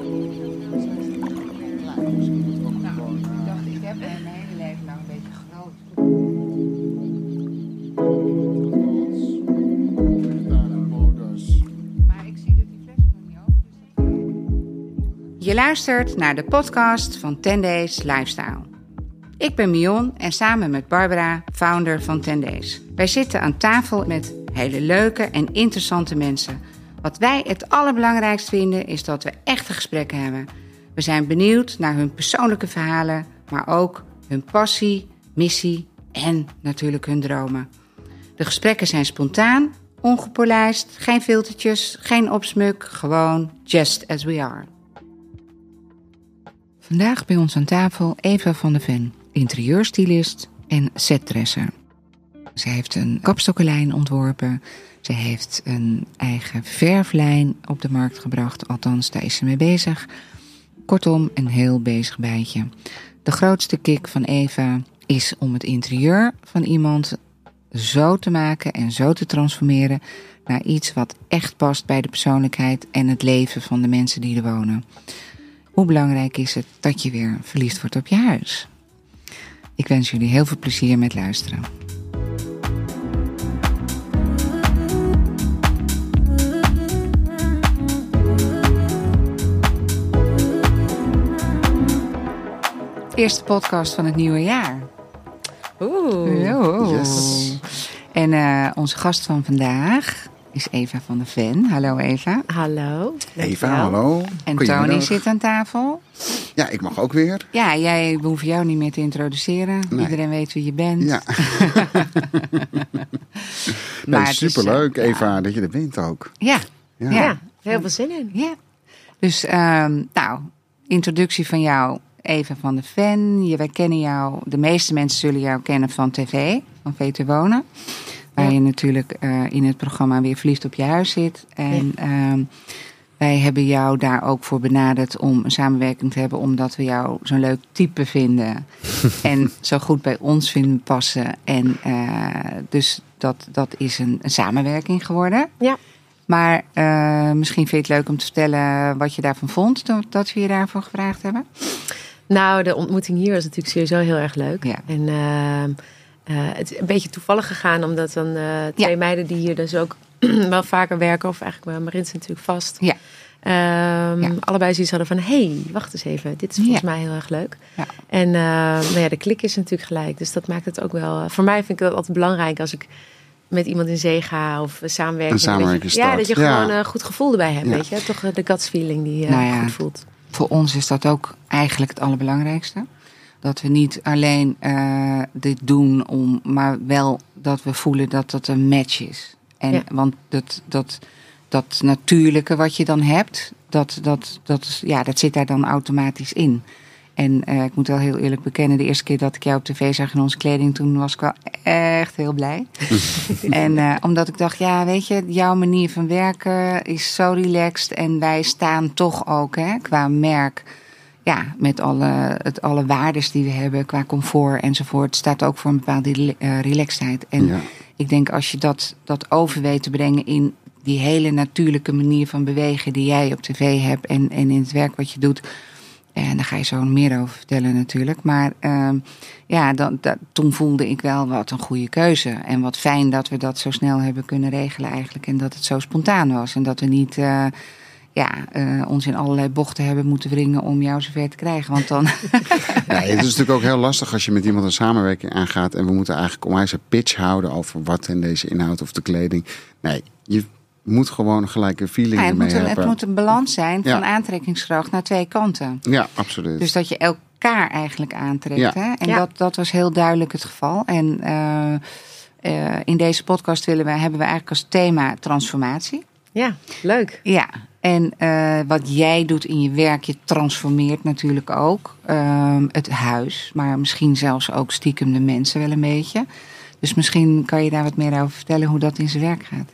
ik dacht, ik heb een hele leven lang een beetje groot. Maar ik zie dat die fles nog niet open is. Je luistert naar de podcast van 10 Days Lifestyle. Ik ben Mion en samen met Barbara, founder van 10 Days. Wij zitten aan tafel met hele leuke en interessante mensen. Wat wij het allerbelangrijkst vinden is dat we echte gesprekken hebben. We zijn benieuwd naar hun persoonlijke verhalen, maar ook hun passie, missie en natuurlijk hun dromen. De gesprekken zijn spontaan, ongepolijst, geen filtertjes, geen opsmuk, gewoon just as we are. Vandaag bij ons aan tafel Eva van der Ven, interieurstylist en setdresser. Zij heeft een kapstokkenlijn ontworpen. Ze heeft een eigen verflijn op de markt gebracht. Althans, daar is ze mee bezig. Kortom, een heel bezig bijtje. De grootste kick van Eva is om het interieur van iemand zo te maken en zo te transformeren naar iets wat echt past bij de persoonlijkheid en het leven van de mensen die er wonen. Hoe belangrijk is het dat je weer verliefd wordt op je huis? Ik wens jullie heel veel plezier met luisteren. Eerste podcast van het nieuwe jaar. Oeh. Yo. Yes. En eh, onze gast van vandaag is Eva van der Ven. Hallo Eva. Hallo. Eva, hallo. En. Tony zit aan tafel. Ja, ik mag ook weer. Ja, jij we hoeven jou niet meer te introduceren. Nee. Iedereen weet wie je bent. Ja. Maar nee, het is, superleuk, eh, Eva, dat je er bent ook. Ja. Ja. Ja, heel veel zin in. ja. Dus, ehm, nou, introductie van jou, Eva van der Ven. Je, wij kennen jou, de meeste mensen zullen jou kennen van tv, van VT Wonen. Waar Ja. je natuurlijk eh, in het programma weer verliefd op je huis zit. En ehm, wij hebben jou daar ook voor benaderd om een samenwerking te hebben, omdat we jou zo'n leuk type vinden. en zo goed bij ons vinden passen. En eh, dus dat, dat is een, een samenwerking geworden. Ja. Maar eh, misschien vind je het leuk om te vertellen wat je daarvan vond, dat we je daarvoor gevraagd hebben. Nou, de ontmoeting hier was natuurlijk sowieso heel erg leuk. Ja. En ehm, eh, het is een beetje toevallig gegaan, omdat dan eh, twee Ja. meiden die hier dus ook wel vaker werken, of eigenlijk wel Marin zit natuurlijk vast. Ja. Ehm, Ja. Allebei zoiets hadden van, hé, hey, wacht eens even, dit is volgens Ja. mij heel erg leuk. Ja. En uh, nou ja, de klik is natuurlijk gelijk, dus dat maakt het ook wel... voor mij vind ik dat altijd belangrijk als ik met iemand in zee ga of samenwerken. Een samenwerking dat je, ja, dat je Ja. gewoon een goed gevoel erbij hebt, Ja. weet je. Toch eh, de guts feeling die je Nou ja. goed voelt. Voor ons is dat ook eigenlijk het allerbelangrijkste. Dat we niet alleen eh, dit doen, om, maar wel dat we voelen dat dat een match is. En, Ja. Want dat, dat, dat natuurlijke wat je dan hebt, dat, dat, dat, ja, dat zit daar dan automatisch in. En eh, ik moet wel heel eerlijk bekennen, de eerste keer dat ik jou op tv zag in onze kleding, toen was ik wel echt heel blij. en eh, omdat ik dacht, ja, weet je, jouw manier van werken is zo relaxed. En wij staan toch ook hè, qua merk, ja, met alle, het, alle waardes die we hebben, qua comfort enzovoort, staat ook voor een bepaalde eh, relaxedheid. En Ja. ik denk als je dat, dat over weet te brengen in die hele natuurlijke manier van bewegen die jij op tv hebt en, en in het werk wat je doet. En daar ga je zo meer over vertellen natuurlijk. Maar ehm, ja, dan, toen voelde ik wel wat een goede keuze. En wat fijn dat we dat zo snel hebben kunnen regelen eigenlijk. En dat het zo spontaan was. En dat we niet eh, ja, eh, ons in allerlei bochten hebben moeten wringen om jou zover te krijgen. Want dan... Nee, het is natuurlijk ook heel lastig als je met iemand een samenwerking aangaat. En we moeten eigenlijk onwijs een pitch houden over wat en deze inhoud of de kleding. Nee, je moet gewoon gelijk een feeling Ja, het, moet een, het hebben. moet een balans zijn van Ja. aantrekkingskracht naar twee kanten. Ja, absoluut. Dus dat je elkaar eigenlijk aantrekt. Ja. Hè? En Ja. dat, dat was heel duidelijk het geval. En eh, eh, in deze podcast willen we, hebben we eigenlijk als thema transformatie. Ja, leuk. Ja, en eh, wat jij doet in je werk, je transformeert natuurlijk ook ehm, het huis. Maar misschien zelfs ook stiekem de mensen wel een beetje. Dus misschien kan je daar wat meer over vertellen hoe dat in zijn werk gaat.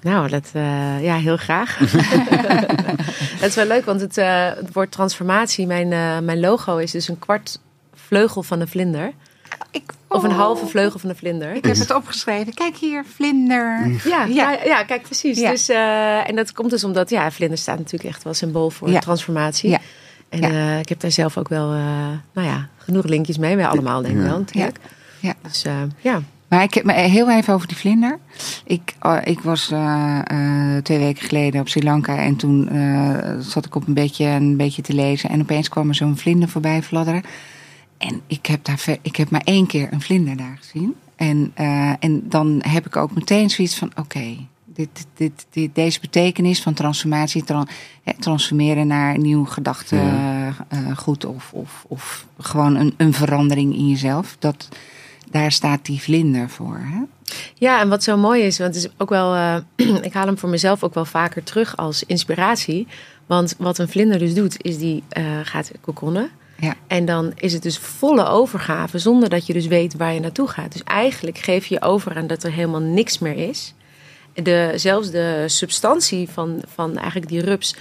Nou, dat, eh, ja, heel graag. het is wel leuk, want het, eh, het woord transformatie, mijn, eh, mijn logo is dus een kwart vleugel van een vlinder. ik, Of een oh. halve vleugel van een vlinder. Ik heb het opgeschreven. Kijk hier, vlinder. Ja, ja. ja, kijk, precies. Ja. Dus, en dat komt dus omdat, ja, vlinder staat natuurlijk echt wel symbool voor Ja. transformatie. En ik heb daar zelf ook wel, nou ja, genoeg linkjes mee. Wij allemaal, denk ik Ja. wel, natuurlijk. Ja. Dus ja. Maar ik heb me heel even over die vlinder. Ik, oh, ik was eh, eh, twee weken geleden op Sri Lanka en toen eh, zat ik op een beetje, een beetje te lezen. En opeens kwam er zo'n vlinder voorbij fladderen. En ik heb, daar, ver- ik heb maar één keer een vlinder daar gezien. En, en dan heb ik ook meteen zoiets van: oké, dit, dit, dit, deze betekenis van transformatie, tran- hè, transformeren naar nieuw gedachtegoed of, of, of gewoon een, een verandering in jezelf. Dat, daar staat die vlinder voor. Hè? Ja, en wat zo mooi is, want het is ook wel, eh, ik haal hem voor mezelf ook wel vaker terug als inspiratie. Want wat een vlinder dus doet, is die eh, gaat kokonnen. Ja. En dan is het dus volle overgave, zonder dat je dus weet waar je naartoe gaat. Dus eigenlijk geef je je over aan dat er helemaal niks meer is. De, zelfs de substantie van, van eigenlijk die rups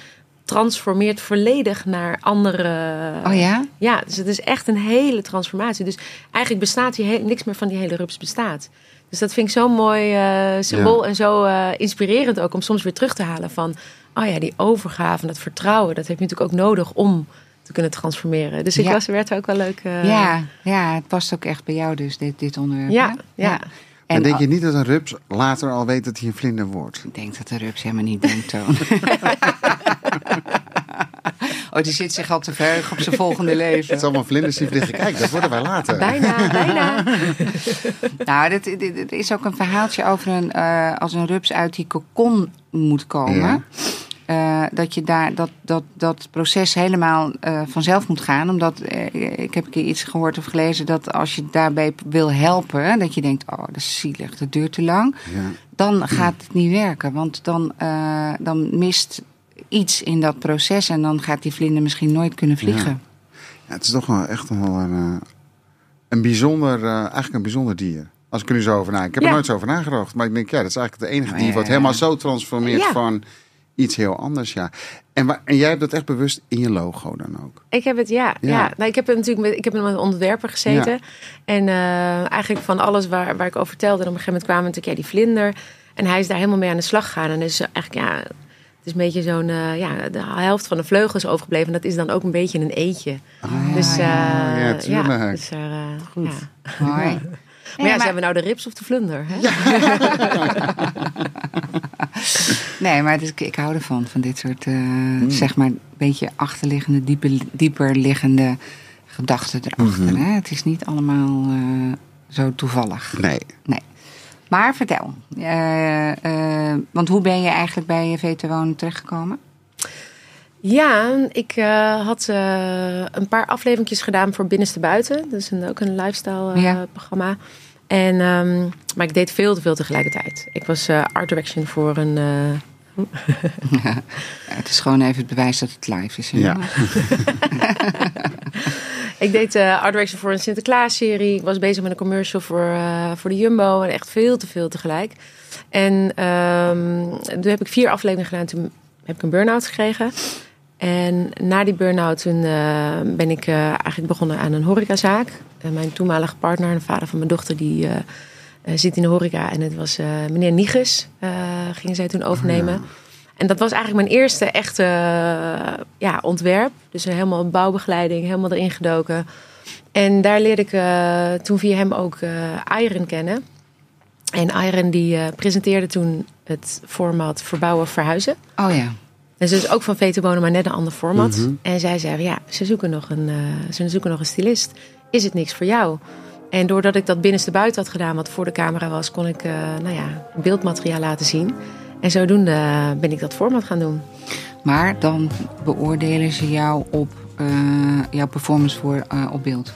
transformeert volledig naar andere. Oh ja? Ja, dus het is echt een hele transformatie. Dus eigenlijk bestaat die he- niks meer van die hele rups bestaat. Dus dat vind ik zo'n mooi eh, symbool en zo eh, inspirerend ook om soms weer terug te halen van, oh ja, die overgave en dat vertrouwen, dat heb je natuurlijk ook nodig om te kunnen transformeren. Dus ik Ja. was, werd ook wel leuk. eh, ja, ja, het past ook echt bij jou dus, dit, dit onderwerp. ja, ja. En En denk je niet dat een rups later al weet dat hij een vlinder wordt? Ik denk dat de rups helemaal niet denkt, Toon. oh, die zit zich al te verheugen op zijn volgende Het leven. is allemaal vlinders die vliegen. Kijk, dat worden wij later. Bijna, bijna. Nou, dit, dit, dit is ook een verhaaltje over een, eh, als een rups uit die kokon moet komen. Ja. Eh, dat je daar dat, dat, dat proces helemaal eh, vanzelf moet gaan. Omdat eh, ik heb een keer iets gehoord of gelezen dat als je daarbij wil helpen, dat je denkt, oh, dat is zielig, dat duurt te lang. Ja. Dan gaat het niet werken. Want dan, dan mist iets in dat proces en dan gaat die vlinder misschien nooit kunnen vliegen. Ja, het is toch wel echt wel een, een bijzonder, eigenlijk een bijzonder dier. Als ik er nu zo over na. Ik heb Ja. er nooit zo over nagedacht. Maar ik denk, ja, dat is eigenlijk het enige dier wat helemaal zo transformeert van iets heel anders. Ja. En, wa- en jij hebt dat echt bewust in je logo dan ook. Ik heb het, ja. Ja. ja. Nou, ik heb het natuurlijk met, ik heb met een ontwerper gezeten. En eh, eigenlijk van alles waar, waar ik over vertelde. En op een gegeven moment kwamen we natuurlijk ja, die vlinder. En hij is daar helemaal mee aan de slag gegaan. En dus eigenlijk, ja, het is een beetje zo'n, eh, ja, de helft van de vleugel is overgebleven. En dat is dan ook een beetje een eetje. Ah, dus eh, ja, ja, tuurlijk. dus, Goed. Ja. Maar zijn we nou de rips of de vlinder? Hè? Nee, maar dus, ik hou ervan, van dit soort, eh, zeg maar, een beetje achterliggende, dieper, dieper liggende gedachten erachter. hè? Het is niet allemaal eh, zo toevallig. Nee. Nee. Maar vertel, eh, eh, want hoe ben je eigenlijk bij VT Wonen terechtgekomen? Ja, ik eh, had eh, een paar afleveringjes gedaan voor Binnenste Buiten. Dat is een, ook een lifestyle eh, Ja. En, ehm, maar ik deed veel te veel tegelijkertijd. Ik was eh, art direction voor een... eh, Ja, het is gewoon even het bewijs dat het live is. hè, Ja. ik deed eh, art direction voor een Sinterklaas-serie. Ik was bezig met een commercial voor, eh, voor de Jumbo. En echt veel te veel tegelijk. En ehm, toen heb ik vier afleveringen gedaan. Toen heb ik een burn-out gekregen. En na die burn-out toen eh, ben ik eh, eigenlijk begonnen aan een horecazaak. En mijn toenmalige partner, de vader van mijn dochter, die eh, eh, zit in de horeca. En het was eh, meneer Niges, eh gingen zij toen overnemen. En dat was eigenlijk mijn eerste echte eh, ja, ontwerp. Dus helemaal bouwbegeleiding, helemaal erin gedoken. En daar leerde ik eh, toen via hem ook eh Iron kennen. En Iron die eh, presenteerde toen het format verbouwen verhuizen. Oh ja. Dus dus ook van VT Wonen, maar net een ander format. Mhm. En zij zei, ja, ze zoeken, nog een, eh, ze zoeken nog een stylist. Is het niks voor jou? En doordat ik dat binnenste buiten had gedaan, wat voor de camera was, kon ik eh, nou ja, beeldmateriaal laten zien. En zodoende eh, ben ik dat format gaan doen. Maar dan beoordelen ze jou op eh, jouw performance voor, op beeld.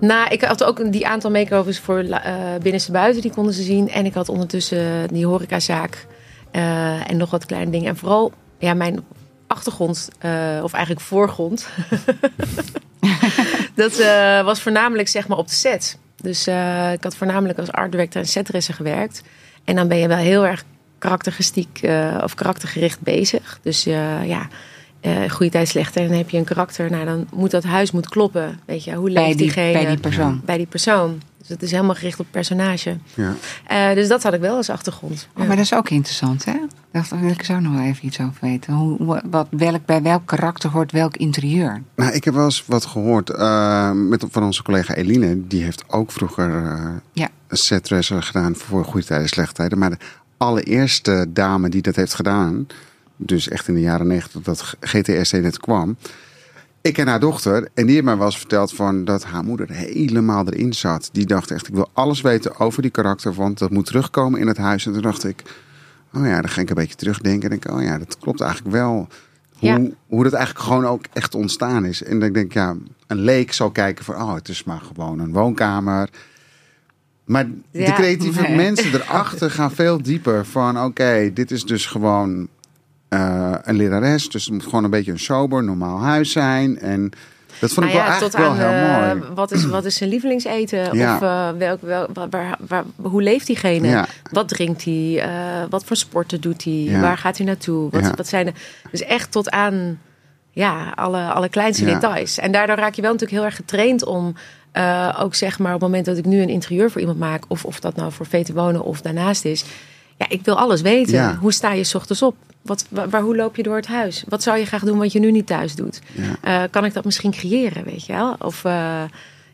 Nou, ik had ook die aantal makeovers voor binnenste buiten, die konden ze zien. En ik had ondertussen die horecazaak en nog wat kleine dingen. En vooral ja, mijn achtergrond, of eigenlijk voorgrond, dat eh, was voornamelijk zeg maar op de set. Dus eh, ik had voornamelijk als art director en setdresser gewerkt. En dan ben je wel heel erg karakteristiek eh, of karaktergericht bezig. Dus ja, goede tijd, slechte. En dan heb je een karakter. Nou, dan moet dat huis moet kloppen. Weet je, hoe leeft Bij die, diegene? bij die persoon. bij die persoon. Dus het is helemaal gericht op personage. Ja. Eh, dus dat had ik wel als achtergrond. Oh, maar dat is ook interessant, hè? Daar wil ik zo nog wel even iets over weten. Hoe, wat, welk, bij welk karakter hoort welk interieur? Nou, ik heb wel eens wat gehoord uh, met, van onze collega Eline. Die heeft ook vroeger uh, ja. een setdresser gedaan voor goede tijden, slechte tijden. Maar de allereerste dame die dat heeft gedaan, dus echt in de jaren negentig dat GTSD net kwam. Ik ken haar dochter en die heeft mij wel eens verteld van dat haar moeder helemaal erin zat. Die dacht echt, ik wil alles weten over die karakter, want dat moet terugkomen in het huis. En toen dacht ik, oh ja, dan ga ik een beetje terugdenken. En denk, oh ja, dat klopt eigenlijk wel. Hoe, Ja. hoe dat eigenlijk gewoon ook echt ontstaan is. En dan denk ik, ja, een leek zal kijken van, oh, het is maar gewoon een woonkamer. Maar de creatieve Nee. mensen erachter gaan veel dieper van, oké, dit is dus gewoon eh, een lerares. Dus het moet gewoon een beetje een sober, normaal huis zijn. En dat vond ik Nou wel eigenlijk tot aan wel heel eh, mooi. wat, is, wat is zijn lievelingseten? Ja. Of eh, welk, wel, waar, waar, waar- hoe leeft diegene? Ja. Wat drinkt hij? Wat voor sporten doet hij? Waar gaat hij naartoe? Wat, wat zijn de, dus echt tot aan ja, alle, alle kleinste details. En daardoor raak je wel natuurlijk heel erg getraind om... ook zeg maar op het moment dat ik nu een interieur voor iemand maak... of, of dat nou voor Veten Wonen of daarnaast is... Ja, ik wil alles weten. Hoe sta je 's ochtends op? Wat, waar, waar- hoe loop je door het huis? Wat zou je graag doen wat je nu niet thuis doet? Ja. Eh, kan ik dat misschien creëren, weet je wel? Of eh,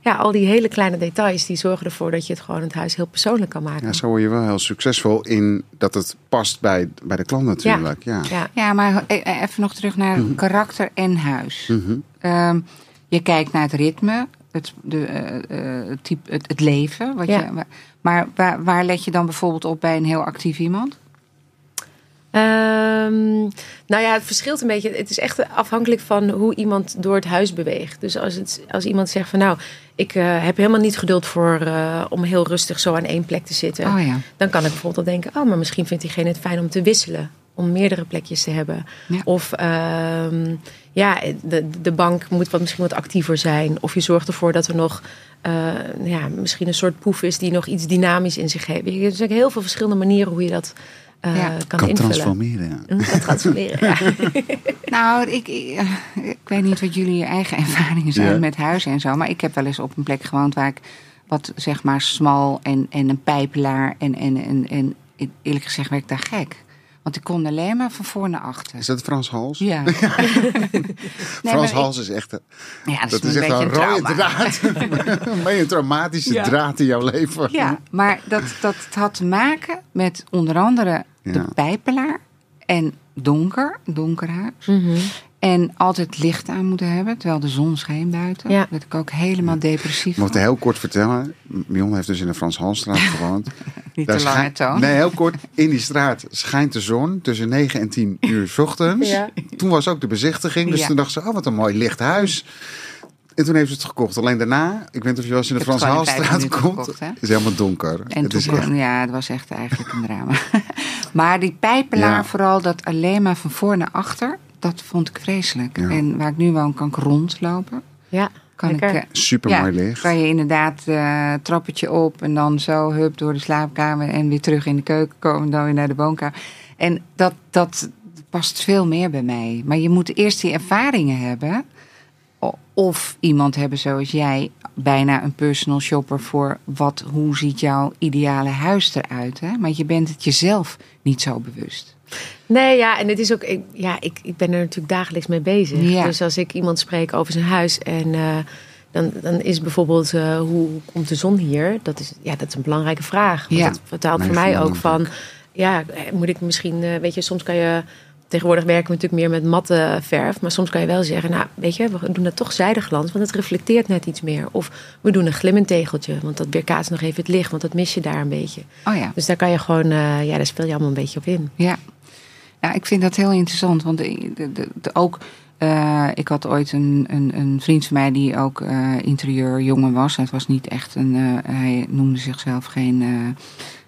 ja, al die hele kleine details die zorgen ervoor dat je het gewoon het huis heel persoonlijk kan maken. Ja, zo word je wel heel succesvol in dat het past bij, bij de klant natuurlijk. Ja. Ja. Ja, maar e- e- even nog terug naar karakter en huis. Mhm. Ehm, je kijkt naar het ritme, het, de, eh, eh, type, het, het leven. Wat Ja. je, maar waar, waar let je dan bijvoorbeeld op bij een heel actief iemand? Ehm, nou ja, het verschilt een beetje. Het is echt afhankelijk van hoe iemand door het huis beweegt. Dus als, het, als iemand zegt van nou, ik eh, heb helemaal niet geduld voor eh, om heel rustig zo aan één plek te zitten. Oh ja. Dan kan ik bijvoorbeeld al denken, oh, maar misschien vindt diegene het fijn om te wisselen. Om meerdere plekjes te hebben. Ja. Of ehm, ja, de, de bank moet wat, misschien wat actiever zijn. Of je zorgt ervoor dat er nog eh, ja, misschien een soort poef is die nog iets dynamisch in zich heeft. Er zijn heel veel verschillende manieren hoe je dat eh, Ja. kan, Kan invullen. transformeren. Ja. Kan transformeren, ja. Nou, ik, ik, ik weet niet wat jullie eigen ervaringen zijn Ja. met huizen en zo. Maar ik heb wel eens op een plek gewoond waar ik wat zeg maar smal en, en een pijpelaar. En, en, en, en eerlijk gezegd werd ik daar gek. Want ik kon alleen maar van voor naar achter. Is dat Frans Hals? Ja. nee, Frans Hals is echt, een- ja, dat, dat is is een echt beetje een een rode trauma. draad. een beetje een traumatische Ja. draad in jouw leven. Ja, maar dat, dat had te maken met onder andere de pijpelaar en donker, donker. Mhm. En altijd licht aan moeten hebben, terwijl de zon scheen buiten. Ja. Dat ik ook helemaal depressief Ik moet heel kort vertellen. Mion heeft dus in de Frans Halstraat gewoond. Niet Daar te lange schijnt- toon. Nee, heel kort. In die straat schijnt de zon tussen 9 en 10 uur 's ochtends. Ja. Toen was ook de bezichtiging. Dus Ja. toen dacht ze, oh wat een mooi licht huis. En toen heeft ze het gekocht. Alleen daarna, ik weet niet of je wel eens in de Frans Halstraat komt. gekocht, hè? is helemaal donker. En het toen, is echt, ja, het was echt eigenlijk een drama. maar die pijpelaar, Ja. vooral dat alleen maar van voor naar achter, dat vond ik vreselijk. Ja. En waar ik nu woon, kan ik rondlopen. Ja, Kan lekker. ik, eh, super ja, mooi licht. kan je inderdaad eh trappetje op en dan zo hup door de slaapkamer en weer terug in de keuken komen en dan weer naar de woonkamer. En dat, dat past veel meer bij mij. Maar je moet eerst die ervaringen hebben. Of iemand hebben zoals jij, bijna een personal shopper voor wat, hoe ziet jouw ideale huis eruit. Hè? Maar je bent het jezelf niet zo bewust. Nee, ja, en het is ook, ik, ja, ik, ik ben er natuurlijk dagelijks mee bezig. Ja. Dus als ik iemand spreek over zijn huis en eh, dan, dan is bijvoorbeeld eh, hoe komt de zon hier? Dat is, ja, dat is een belangrijke vraag. Want Ja. dat vertaalt voor mij ook van, ja, eh, moet ik misschien, weet je, soms kan je. Tegenwoordig werken we natuurlijk meer met matte verf. Maar soms kan je wel zeggen, nou, weet je, we doen dat toch zijdeglans, want het reflecteert net iets meer. Of we doen een glimmend tegeltje, want dat weerkaatst nog even het licht, want dat mis je daar een beetje. Oh ja. Dus daar kan je gewoon, ja, daar speel je allemaal een beetje op in. Ja. Ja, ik vind dat heel interessant. Want de, de, de, ook, eh, ik had ooit een, een, een vriend van mij die ook eh interieurjongen was. Het was niet echt een, eh, hij noemde zichzelf geen,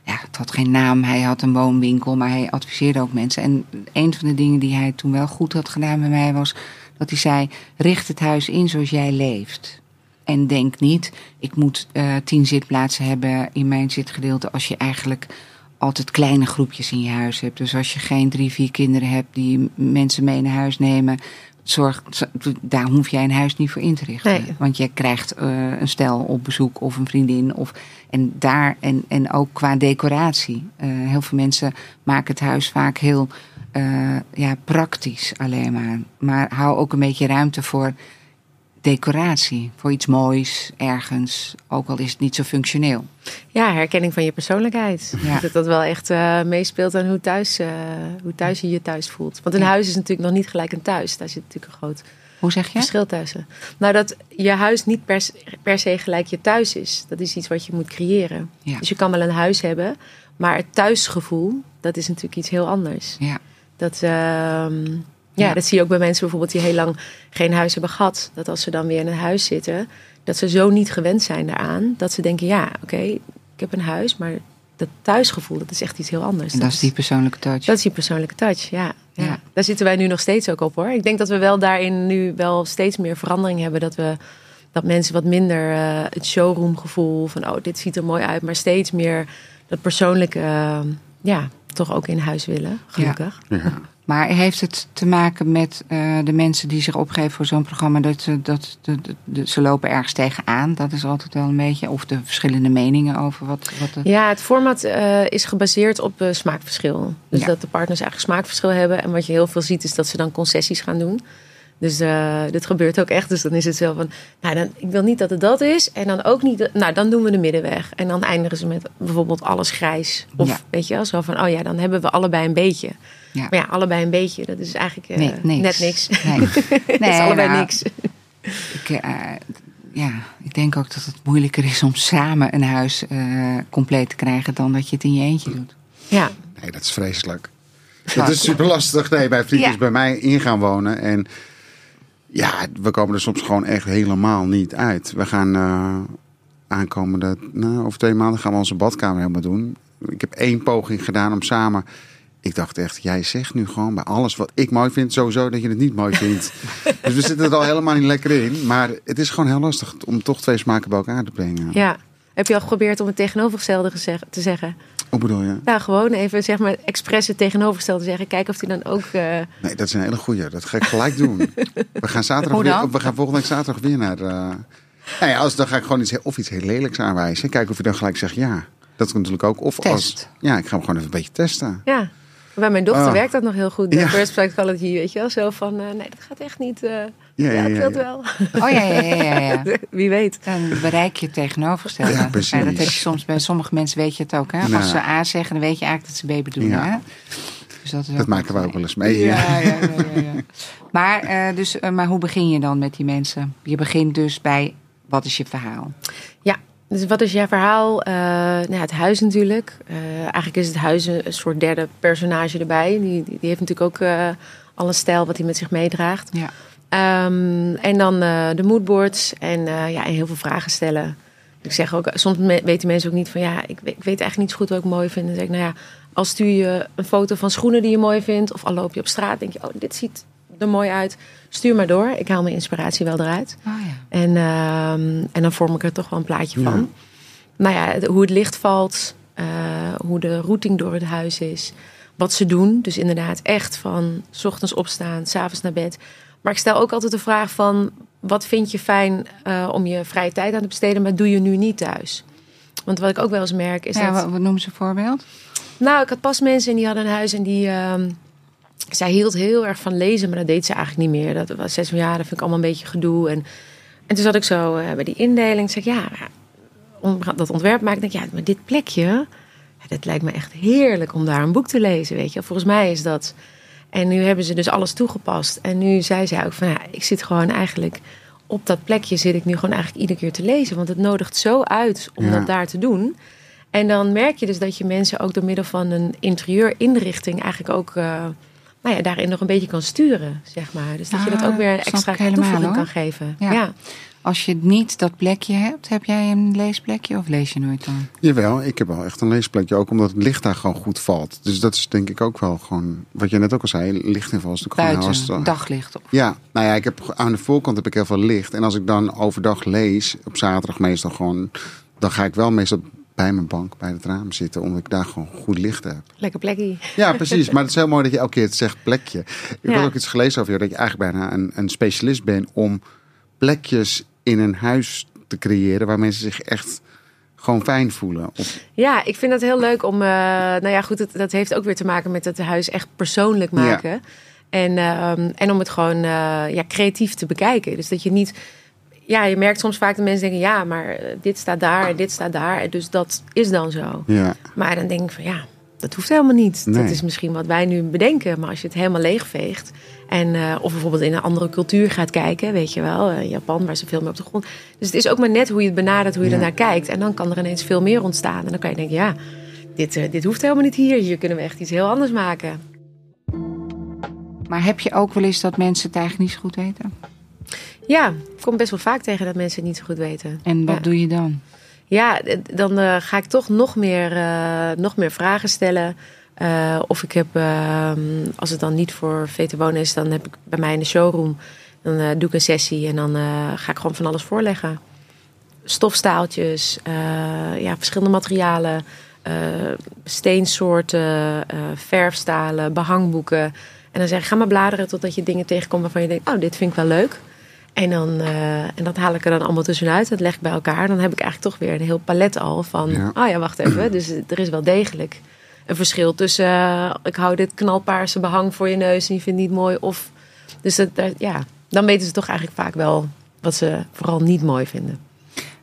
ja, het had geen naam. Hij had een woonwinkel, maar hij adviseerde ook mensen. En een van de dingen die hij toen wel goed had gedaan bij mij was dat hij zei: richt het huis in zoals jij leeft. En denk niet, ik moet tien zitplaatsen hebben in mijn zitgedeelte als je eigenlijk altijd kleine groepjes in je huis hebt. Dus als je geen drie, vier kinderen hebt die mensen mee naar huis nemen, zorg, daar hoef jij een huis niet voor in te richten. Nee. Want je krijgt eh, een stel op bezoek of een vriendin. Of, en, daar, en, en ook qua decoratie. Eh, heel veel mensen maken het huis vaak heel eh, ja, praktisch alleen maar. Maar hou ook een beetje ruimte voor decoratie. Voor iets moois ergens. Ook al is het niet zo functioneel. Ja, herkenning van je persoonlijkheid. Ja. Dat dat wel echt eh, meespeelt aan hoe thuis, eh, hoe thuis je je thuis voelt. Want een Ja. huis is natuurlijk nog niet gelijk een thuis. Daar zit natuurlijk een groot Hoe zeg je? verschil tussen. Nou, dat je huis niet per, se- per se gelijk je thuis is. Dat is iets wat je moet creëren. Ja. Dus je kan wel een huis hebben, maar het thuisgevoel, dat is natuurlijk iets heel anders. Ja. Dat, ehm, ja, Ja. dat zie je ook bij mensen bijvoorbeeld die heel lang geen huis hebben gehad. Dat als ze dan weer in een huis zitten, dat ze zo niet gewend zijn daaraan. Dat ze denken, ja, oké, ik heb een huis, maar dat thuisgevoel, dat is echt iets heel anders. En dat is die persoonlijke touch. dat is die persoonlijke touch, ja. ja. Ja. Daar zitten wij nu nog steeds ook op hoor. Ik denk dat we wel daarin nu wel steeds meer verandering hebben. Dat we dat mensen wat minder eh, het showroomgevoel van oh, dit ziet er mooi uit, maar steeds meer dat persoonlijke, eh, ja, toch ook in huis willen. Gelukkig. Ja. Maar heeft het te maken met eh, de mensen die zich opgeven voor zo'n programma? Dat, ze, dat ze lopen ergens tegenaan. Dat is altijd wel een beetje. Of de verschillende meningen over wat. wat de, Ja, het format eh, is gebaseerd op eh, smaakverschil. Dus Ja. dat de partners eigenlijk smaakverschil hebben. En wat je heel veel ziet, is dat ze dan concessies gaan doen. Dus dit gebeurt ook echt. Dus dan is het zo van, nou, dan, ik wil niet dat het dat is. En dan ook niet, nou, dan doen we de middenweg. En dan eindigen ze met bijvoorbeeld alles grijs. Of Ja. weet je wel, zo van, oh ja, dan hebben we allebei een beetje. Ja. Maar ja, allebei een beetje, dat is eigenlijk eh, nee, niks. net niks. Nee, Het nee is allebei nou, niks. Ik, eh, ja, ik denk ook dat het moeilijker is om samen een huis eh, compleet te krijgen dan dat je het in je eentje doet. Ja, Nee, dat is vreselijk. Dat is super lastig. Nee, mijn vriend Ja. is bij mij in gaan wonen. En ja, we komen er soms gewoon echt helemaal niet uit. We gaan eh, aankomende, nou, over twee maanden gaan we onze badkamer helemaal doen. Ik heb één poging gedaan om samen. Ik dacht echt, jij zegt nu gewoon bij alles wat ik mooi vind, sowieso dat je het niet mooi vindt. dus we zitten er al helemaal niet lekker in. Maar het is gewoon heel lastig om toch twee smaken bij elkaar te brengen. ja. Heb je al geprobeerd om het tegenovergestelde te zeggen? Hoe bedoel je? Nou, gewoon even zeg maar expres het tegenovergestelde zeggen. Kijken of hij dan ook. eh, Nee, dat is een hele goeie. Dat ga ik gelijk doen. We gaan zaterdag weer, we gaan volgende week zaterdag weer naar. nou ja, als, dan ga ik gewoon iets, heel- of iets heel lelijks aanwijzen. Kijken of je dan gelijk zegt ja. Dat kan natuurlijk ook. Of als. Ja, ik ga hem gewoon even een beetje testen. ja. Bij mijn dochter Ah. werkt dat nog heel goed. De Ja. first psychology, weet je wel. Zo van, eh, nee, dat gaat echt niet. eh Ja, ja, ja, ik ja, wil het ja. wel. Oh ja, ja, ja, ja. ja. Wie weet. Dan bereik je het tegenovergestelde. Ja, precies. Maar dat heb je soms bij sommige mensen weet je het ook. Hè? Nou. Als ze A zeggen, dan weet je eigenlijk dat ze B bedoelen. Ja. Hè? Dus dat is Dat maken we ook wel eens mee. Ja, ja, ja, ja, ja. Maar, eh, dus, maar hoe begin je dan met die mensen? Je begint dus bij, wat is je verhaal? Ja, dus wat is jouw verhaal? Eh, nou, ja, het huis natuurlijk. Eh, eigenlijk is het huis een, soort derde personage erbij. Die, die, heeft natuurlijk ook eh, al een stijl wat hij met zich meedraagt. Ja. Ehm, en dan de moodboards en, ja, en heel veel vragen stellen. Ik zeg ook, soms weten mensen ook niet van ja, ik weet, ik weet eigenlijk niet zo goed wat ik mooi vind. Dan zeg ik, nou ja, als stuur je een foto van schoenen die je mooi vindt, of al loop je op straat, denk je, oh, dit ziet er mooi uit. Stuur maar door. Ik haal mijn inspiratie wel eruit. Oh ja. En, ehm, en dan vorm ik er toch wel een plaatje Ja. van. Nou ja, hoe het licht valt, eh, hoe de routing door het huis is, wat ze doen. Dus inderdaad echt van 's ochtends opstaan, 's avonds naar bed. Maar ik stel ook altijd de vraag van, wat vind je fijn eh, om je vrije tijd aan te besteden, maar doe je nu niet thuis? Want wat ik ook wel eens merk is ja dat... wat, wat noemen ze een voorbeeld? Nou, ik had pas mensen en die hadden een huis en die... ehm, zij hield heel erg van lezen, maar dat deed ze eigenlijk niet meer. Dat was zes jaar, dat vind ik allemaal een beetje gedoe. En, en toen zat ik zo eh, bij die indeling. Zeg ja, dat ontwerp maken. denk ik, ja, maar dit plekje, dat lijkt me echt heerlijk om daar een boek te lezen, weet je. Volgens mij is dat... En nu hebben ze dus alles toegepast. En nu zei zij ook van, ja, ik zit gewoon eigenlijk... Op dat plekje zit ik nu gewoon eigenlijk iedere keer te lezen. Want het nodigt zo uit om Ja. dat daar te doen. En dan merk je dus dat je mensen ook door middel van een interieurinrichting eigenlijk ook eh, nou ja, daarin nog een beetje kan sturen, zeg maar. Dus dat je dat Ah, ook weer een snap extra toevoeging hoor. kan geven. Ja. Ja. Als je niet dat plekje hebt, heb jij een leesplekje of lees je nooit dan? Jawel, ik heb wel echt een leesplekje. Ook omdat het licht daar gewoon goed valt. Dus dat is denk ik ook wel gewoon. Wat je net ook al zei, lichtinval is natuurlijk gewoon Buiten, hartstikke- daglicht op. Ja, nou ja, ik heb aan de voorkant heb ik heel veel licht. En als ik dan overdag lees, op zaterdag meestal gewoon, dan ga ik wel meestal bij mijn bank, bij het raam zitten, omdat ik daar gewoon goed licht heb. Lekker plekje. Ja, precies. Maar het is heel mooi dat je elke keer het zegt plekje. Ik Ja. had ook iets gelezen over jou, dat je eigenlijk bijna een, een specialist bent om plekjes in een huis te creëren waar mensen zich echt gewoon fijn voelen. Of, Ja, ik vind dat heel leuk om. eh, nou ja, goed, dat, dat heeft ook weer te maken met het huis echt persoonlijk maken. En, ehm, en om het gewoon eh, ja, creatief te bekijken. Dus dat je niet. Ja, je merkt soms vaak dat mensen denken: ja, maar eh, dit staat daar en dit staat daar. En Dus dat is dan zo. ja, Maar dan denk ik van ja, dat hoeft helemaal niet. Nee. Dat is misschien wat wij nu bedenken. Maar als je het helemaal leegveegt. En, eh, of bijvoorbeeld in een andere cultuur gaat kijken, weet je wel. eh, Japan, waar ze veel meer op de grond. Dus het is ook maar net hoe je het benadert, hoe je Ja. ernaar kijkt. En dan kan er ineens veel meer ontstaan. En dan kan je denken, ja, dit, dit hoeft helemaal niet hier. Hier kunnen we echt iets heel anders maken. Maar heb je ook wel eens dat mensen het eigenlijk niet zo goed weten? Ja, ik kom best wel vaak tegen dat mensen het niet zo goed weten. En wat Ja. doe je dan? Ja, dan eh, ga ik toch nog meer, eh, nog meer vragen stellen. Eh, of ik heb, ehm, als het dan niet voor VT Wonen is, dan heb ik bij mij in de showroom. Dan doe ik een sessie en dan ga ik gewoon van alles voorleggen. Stofstaaltjes, ja, verschillende materialen, steensoorten, verfstalen, behangboeken. En dan zeg ik, ga maar bladeren totdat je dingen tegenkomt waarvan je denkt, oh, dit vind ik wel leuk. En, dan, eh, en dat haal ik er dan allemaal tussenuit. Dat leg ik bij elkaar. Dan heb ik eigenlijk toch weer een heel palet al van... Ja. oh ja, wacht even. Dus er is wel degelijk een verschil tussen... eh, ik hou dit knalpaarse behang voor je neus en je vindt het niet mooi. Of, dus dat, dat- ja, dan weten ze toch eigenlijk vaak wel wat ze vooral niet mooi vinden.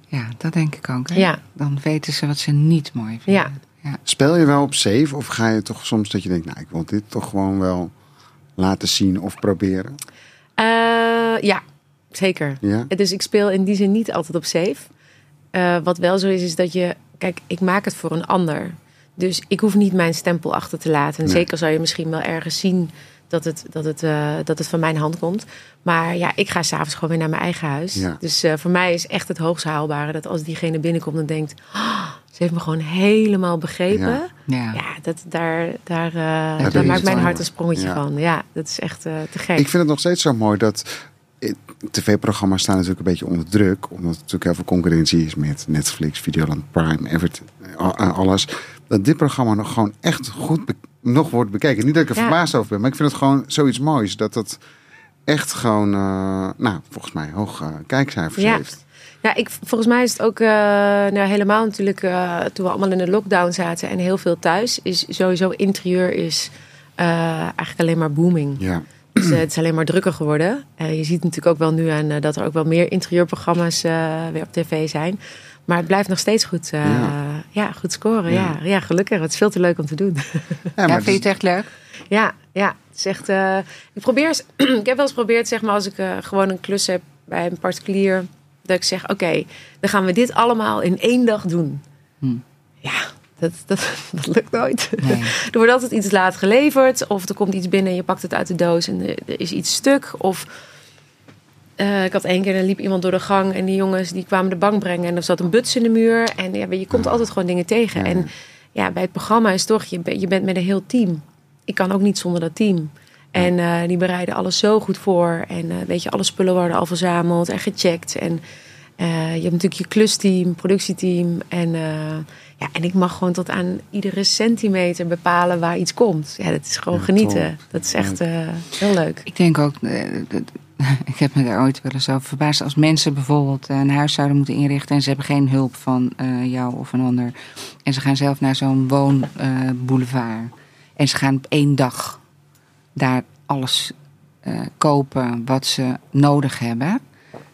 Ja, dat denk ik ook. Hè? Ja. Dan weten ze wat ze niet mooi vinden. Ja. ja. speel je wel op safe of ga je toch soms dat je denkt, nou ik wil dit toch gewoon wel laten zien of proberen? Eh, ja, zeker. Ja? Dus ik speel in die zin niet altijd op safe. Eh, wat wel zo is, is dat je... Kijk, ik maak het voor een ander. Dus ik hoef niet mijn stempel achter te laten. En Nee. zeker zou je misschien wel ergens zien dat het, dat, het, eh, dat het van mijn hand komt. Maar ja, ik ga s'avonds gewoon weer naar mijn eigen huis. Ja. Dus eh, voor mij is echt het hoogst haalbare... dat als diegene binnenkomt en denkt... "Ah, ze heeft me gewoon helemaal begrepen. Ja. Ja, Ja. dat, daar, daar, eh, daar maakt mijn hart een sprongetje Ja. van. Ja, dat is echt eh, te gek. Ik vind het nog steeds zo mooi dat tv-programma's staan natuurlijk een beetje onder druk. Omdat er natuurlijk heel veel concurrentie is met Netflix, Videoland, Prime, Everton, eh, alles. Dat dit programma nog gewoon echt goed nog wordt bekeken. Niet dat ik er Ja. verbaasd over ben, maar ik vind het gewoon zoiets moois. Dat het echt gewoon, eh, nou, volgens mij hoog eh, kijkcijfers Ja. heeft. Ja, ik, volgens mij is het ook eh, nou, helemaal natuurlijk eh, toen we allemaal in de lockdown zaten en heel veel thuis. Is sowieso interieur is eh, eigenlijk alleen maar booming. Ja, Dus eh, het is alleen maar drukker geworden. Eh, je ziet natuurlijk ook wel nu aan eh, dat er ook wel meer interieurprogramma's eh, weer op tv zijn. Maar het blijft nog steeds goed, eh, Ja. ja. goed scoren. Ja. Ja. gelukkig. Het is veel te leuk om te doen. ja, Ja, maar vind je het echt leuk? Ja, ja. Het is echt, eh, ik, probeer, eens- ik heb wel eens geprobeerd, zeg maar, als ik eh, gewoon een klus heb bij een particulier, dat ik zeg: Oké, dan gaan we dit allemaal in één dag doen. Hm. Ja, dat, dat, dat lukt nooit. Nee. Er wordt altijd iets laat geleverd, of er komt iets binnen en je pakt het uit de doos en er, er is iets stuk. Of eh, ik had één keer, er liep iemand door de gang en die jongens die kwamen de bank brengen en er zat een buts in de muur. En ja, je komt altijd gewoon dingen tegen. En ja, bij het programma is toch, je, je bent met een heel team. Ik kan ook niet zonder dat team. En eh, die bereiden alles zo goed voor. En eh, weet je, alle spullen worden al verzameld en gecheckt. En je hebt natuurlijk je klusteam, productieteam. En, eh, ja, en ik mag gewoon tot aan iedere centimeter bepalen waar iets komt. Ja, dat is gewoon Ja, genieten. top. Dat is echt eh, heel leuk. Ik denk ook, eh, dat- ik heb me daar ooit wel eens over verbaasd. Als mensen bijvoorbeeld eh, een huis zouden moeten inrichten en ze hebben geen hulp van eh, jou of een ander. En ze gaan zelf naar zo'n woonboulevard. en ze gaan op één dag daar alles eh, kopen wat ze nodig hebben.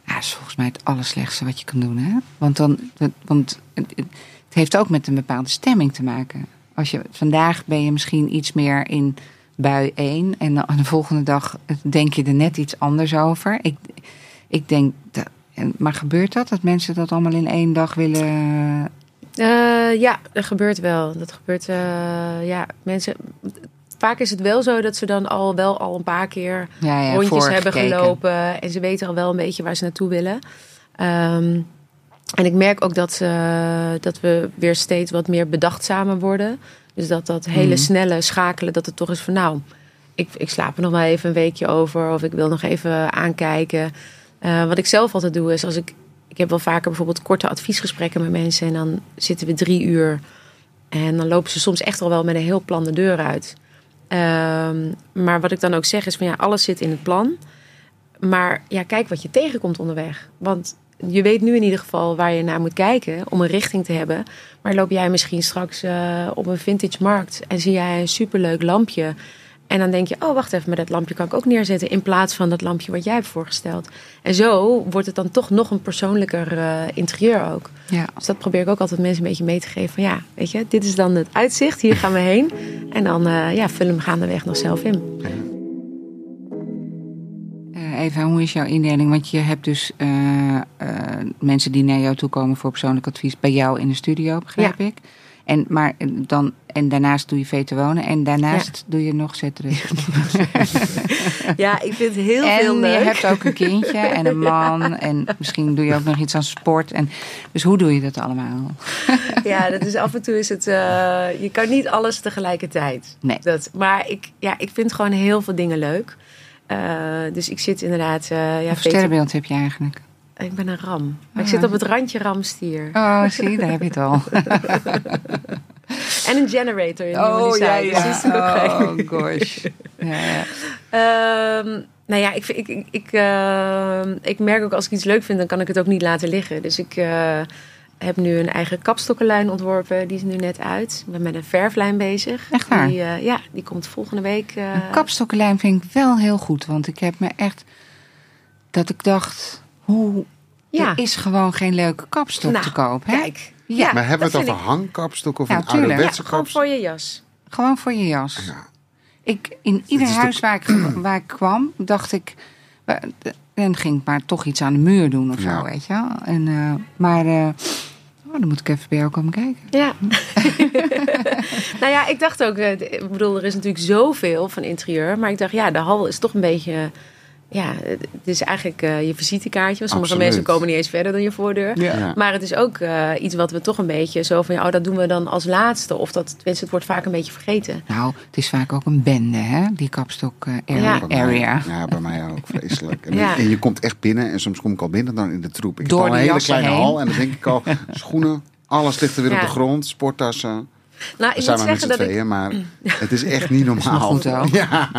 Ja, dat is volgens mij het allerslechtste wat je kan doen. Hè? Want, dan, want het, heeft ook met een bepaalde stemming te maken. Als je, vandaag ben je misschien iets meer in bui 1 en de volgende dag denk je er net iets anders over. Ik, ik denk, maar gebeurt dat? Dat mensen dat allemaal in één dag willen... Eh, ja, dat gebeurt wel. Dat gebeurt, eh, ja, mensen... Vaak is het wel zo dat ze dan al wel al een paar keer Ja, ja, rondjes hebben gelopen. En ze weten al wel een beetje waar ze naartoe willen. Ehm, en ik merk ook dat, eh, dat we weer steeds wat meer bedachtzamer worden. Dus dat dat hele Mhm. snelle schakelen, dat het toch is van nou, ik, ik slaap er nog wel even een weekje over. Of ik wil nog even aankijken. Eh, wat ik zelf altijd doe is als ik, ik heb wel vaker bijvoorbeeld korte adviesgesprekken met mensen. En dan zitten we drie uur. En dan lopen ze soms echt al wel met een heel plan de deur uit. Ehm, maar wat ik dan ook zeg is van ja, alles zit in het plan. Maar ja, kijk wat je tegenkomt onderweg. Want je weet nu in ieder geval waar je naar moet kijken om een richting te hebben. Maar loop jij misschien straks uh, op een vintage markt en zie jij een superleuk lampje. En dan denk je, oh wacht even, maar dat lampje kan ik ook neerzetten in plaats van dat lampje wat jij hebt voorgesteld. En zo wordt het dan toch nog een persoonlijker uh, interieur ook. Ja. Dus dat probeer ik ook altijd mensen een beetje mee te geven. Van ja, weet je, dit is dan het uitzicht, hier gaan we heen. En dan uh, ja, vullen we gaandeweg nog zelf in. Uh, Eva, hoe is jouw indeling? Want je hebt dus mensen die naar jou toe komen voor persoonlijk advies bij jou in de studio, begrijp Ja. ik. En, maar dan, en daarnaast doe je veter wonen en daarnaast doe je nog zetten. Ja, ik vind het heel en veel je leuk. hebt ook een kindje en een man en misschien doe je ook nog iets aan sport. En, dus hoe doe je dat allemaal? Ja, dat is af en toe is het. eh, je kan niet alles tegelijkertijd. Nee. Dat, maar ik, ja, ik vind gewoon heel veel dingen leuk. Eh, dus ik zit inderdaad. eh ja, sterrenbeeld heb je eigenlijk? ik ben een ram. Maar ik Ah. zit op het randje ramstier. Oh, zie, daar heb je het al. En een generator in de zij. Dus die is natuurlijk ook. Oh, gosh. Ja, ja. Ehm, nou ja, ik, ik, ik, ik, ehm, ik merk ook als ik iets leuk vind, dan kan ik het ook niet laten liggen. Dus ik eh, heb nu een eigen kapstokkenlijn ontworpen. Die is nu net uit. Ik ben met een verflijn bezig. Echt waar? Die, eh, ja, die komt volgende week. eh, Een kapstokkenlijn vind ik wel heel goed. Want ik heb me echt... Dat ik dacht... Hoe, Ja. Er is gewoon geen leuke kapstok Nou, te koop. Hè? Kijk. Ja, maar hebben we het over ik- hangkapstok of Ja, een tuurlijk. ouderwetse Ja, gewoon voor je jas. Gewoon voor je jas. Ja. Ik, in ieder is huis waar, ik, waar ik kwam, dacht ik... Dan ging ik maar toch iets aan de muur doen of Ja. zo, weet je wel. En, eh, maar eh, oh, dan moet ik even bij jou komen kijken. Ja. nou ja, ik dacht ook, eh, ik bedoel, er is natuurlijk zoveel van interieur. Maar ik dacht, ja, de hal is toch een beetje. Ja, het is eigenlijk eh, je visitekaartje. Sommige Absoluut. mensen komen niet eens verder dan je voordeur. Ja. Maar het is ook eh, iets wat we toch een beetje zo van, ja, oh, dat doen we dan als laatste. Of dat, tenminste, het wordt vaak een beetje vergeten. Nou, het is vaak ook een bende, hè? Die kapstok eh, Ja. area. Bij mij- area. Ja, bij mij ook. Vreselijk. En, Ja. en je komt echt binnen en soms kom ik al binnen dan in de troep. Ik Door heb al een hele kleine heen. hal en dan denk ik al, schoenen, alles ligt er weer Ja. op de grond, sporttassen. Nou, We ik zijn moet maar met zeggen z'n dat ik tweeën, maar het is echt niet normaal. goed ook. Ja.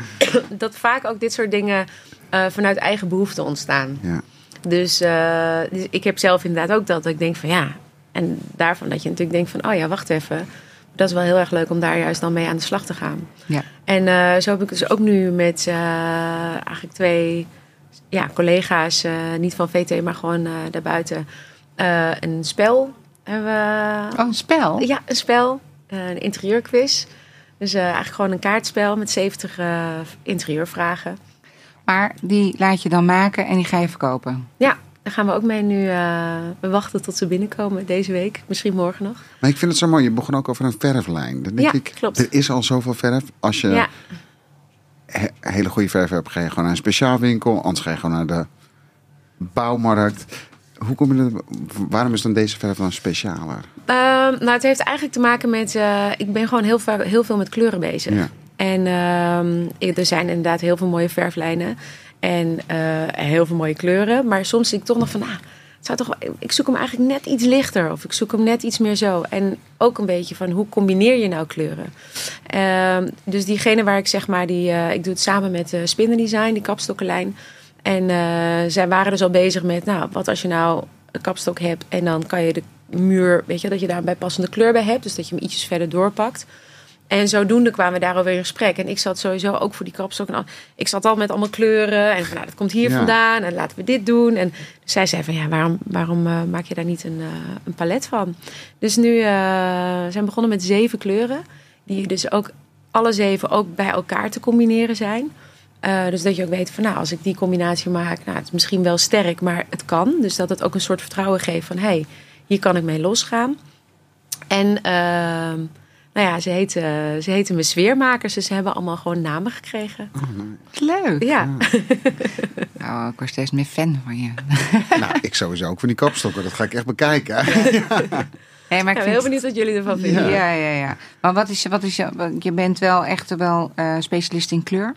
dat vaak ook dit soort dingen eh, vanuit eigen behoefte ontstaan. Ja. Dus, eh, dus ik heb zelf inderdaad ook dat ik denk van ja. En daarvan dat je natuurlijk denkt van oh ja, wacht even. Dat is wel heel erg leuk om daar juist dan mee aan de slag te gaan. Ja. En eh, zo heb ik dus ook nu met eigenlijk twee ja, collega's, niet van VT, maar gewoon daarbuiten, een spel. Hebben we, Oh, een spel? ja, een spel, een interieurquiz. Dus eh, eigenlijk gewoon een kaartspel met 70 eh, interieurvragen. Maar die laat je dan maken en die ga je verkopen. Ja, daar gaan we ook mee nu. eh, we wachten tot ze binnenkomen deze week. Misschien morgen nog. Maar ik vind het zo mooi, je begon ook over een verflijn. Dan denk Ja, ik, klopt. er is al zoveel verf. Als je Ja, he- hele goede verf hebt, ga je gewoon naar een speciaalwinkel. Anders ga je gewoon naar de bouwmarkt. Hoe kom je waarom is dan deze verf dan specialer? Ehm, nou, het heeft eigenlijk te maken met. eh, ik ben gewoon heel, heel veel met kleuren bezig. Ja. En ehm, er zijn inderdaad heel veel mooie verflijnen. En eh, heel veel mooie kleuren. Maar soms zie ik toch nog van. Ah, het zou toch, ik zoek hem eigenlijk net iets lichter. Of ik zoek hem net iets meer zo. En ook een beetje van hoe combineer je nou kleuren. Ehm, dus diegene waar ik zeg maar. Die, eh, ik doe het samen met uh, die kapstokkenlijn. En eh, zij waren dus al bezig met. Nou, wat als je nou een kapstok hebt. En dan kan je de muur. Weet je, dat je daar een bijpassende kleur bij hebt. Dus dat je hem ietsjes verder doorpakt. En zodoende kwamen we daarover in gesprek. En ik zat sowieso ook voor die kapstok. En al- ik zat al met allemaal kleuren. En van, nou, dat komt hier Ja. vandaan. En laten we dit doen. En zij zei van, ja, waarom, waarom eh, maak je daar niet een, eh, een palet van? Dus nu zijn we begonnen met zeven kleuren. Die dus ook alle zeven ook bij elkaar te combineren zijn. Eh, dus dat je ook weet van, nou, als ik die combinatie maak... Nou, het is misschien wel sterk, maar het kan. Dus dat het ook een soort vertrouwen geeft van... hé, hey, hier kan ik mee losgaan. En... ehm, nou ja, ze heten, ze heten me sfeermakers, dus ze hebben allemaal gewoon namen gekregen. Leuk. Ja, Nou, ik word steeds meer fan van je. nou, ik sowieso ook van die kapstokken. Dat ga ik echt bekijken. Hey, maar ik ben heel benieuwd wat jullie ervan vinden. Ja, ja, ja. Maar wat is, wat is je bent wel echt wel eh, specialist in kleur?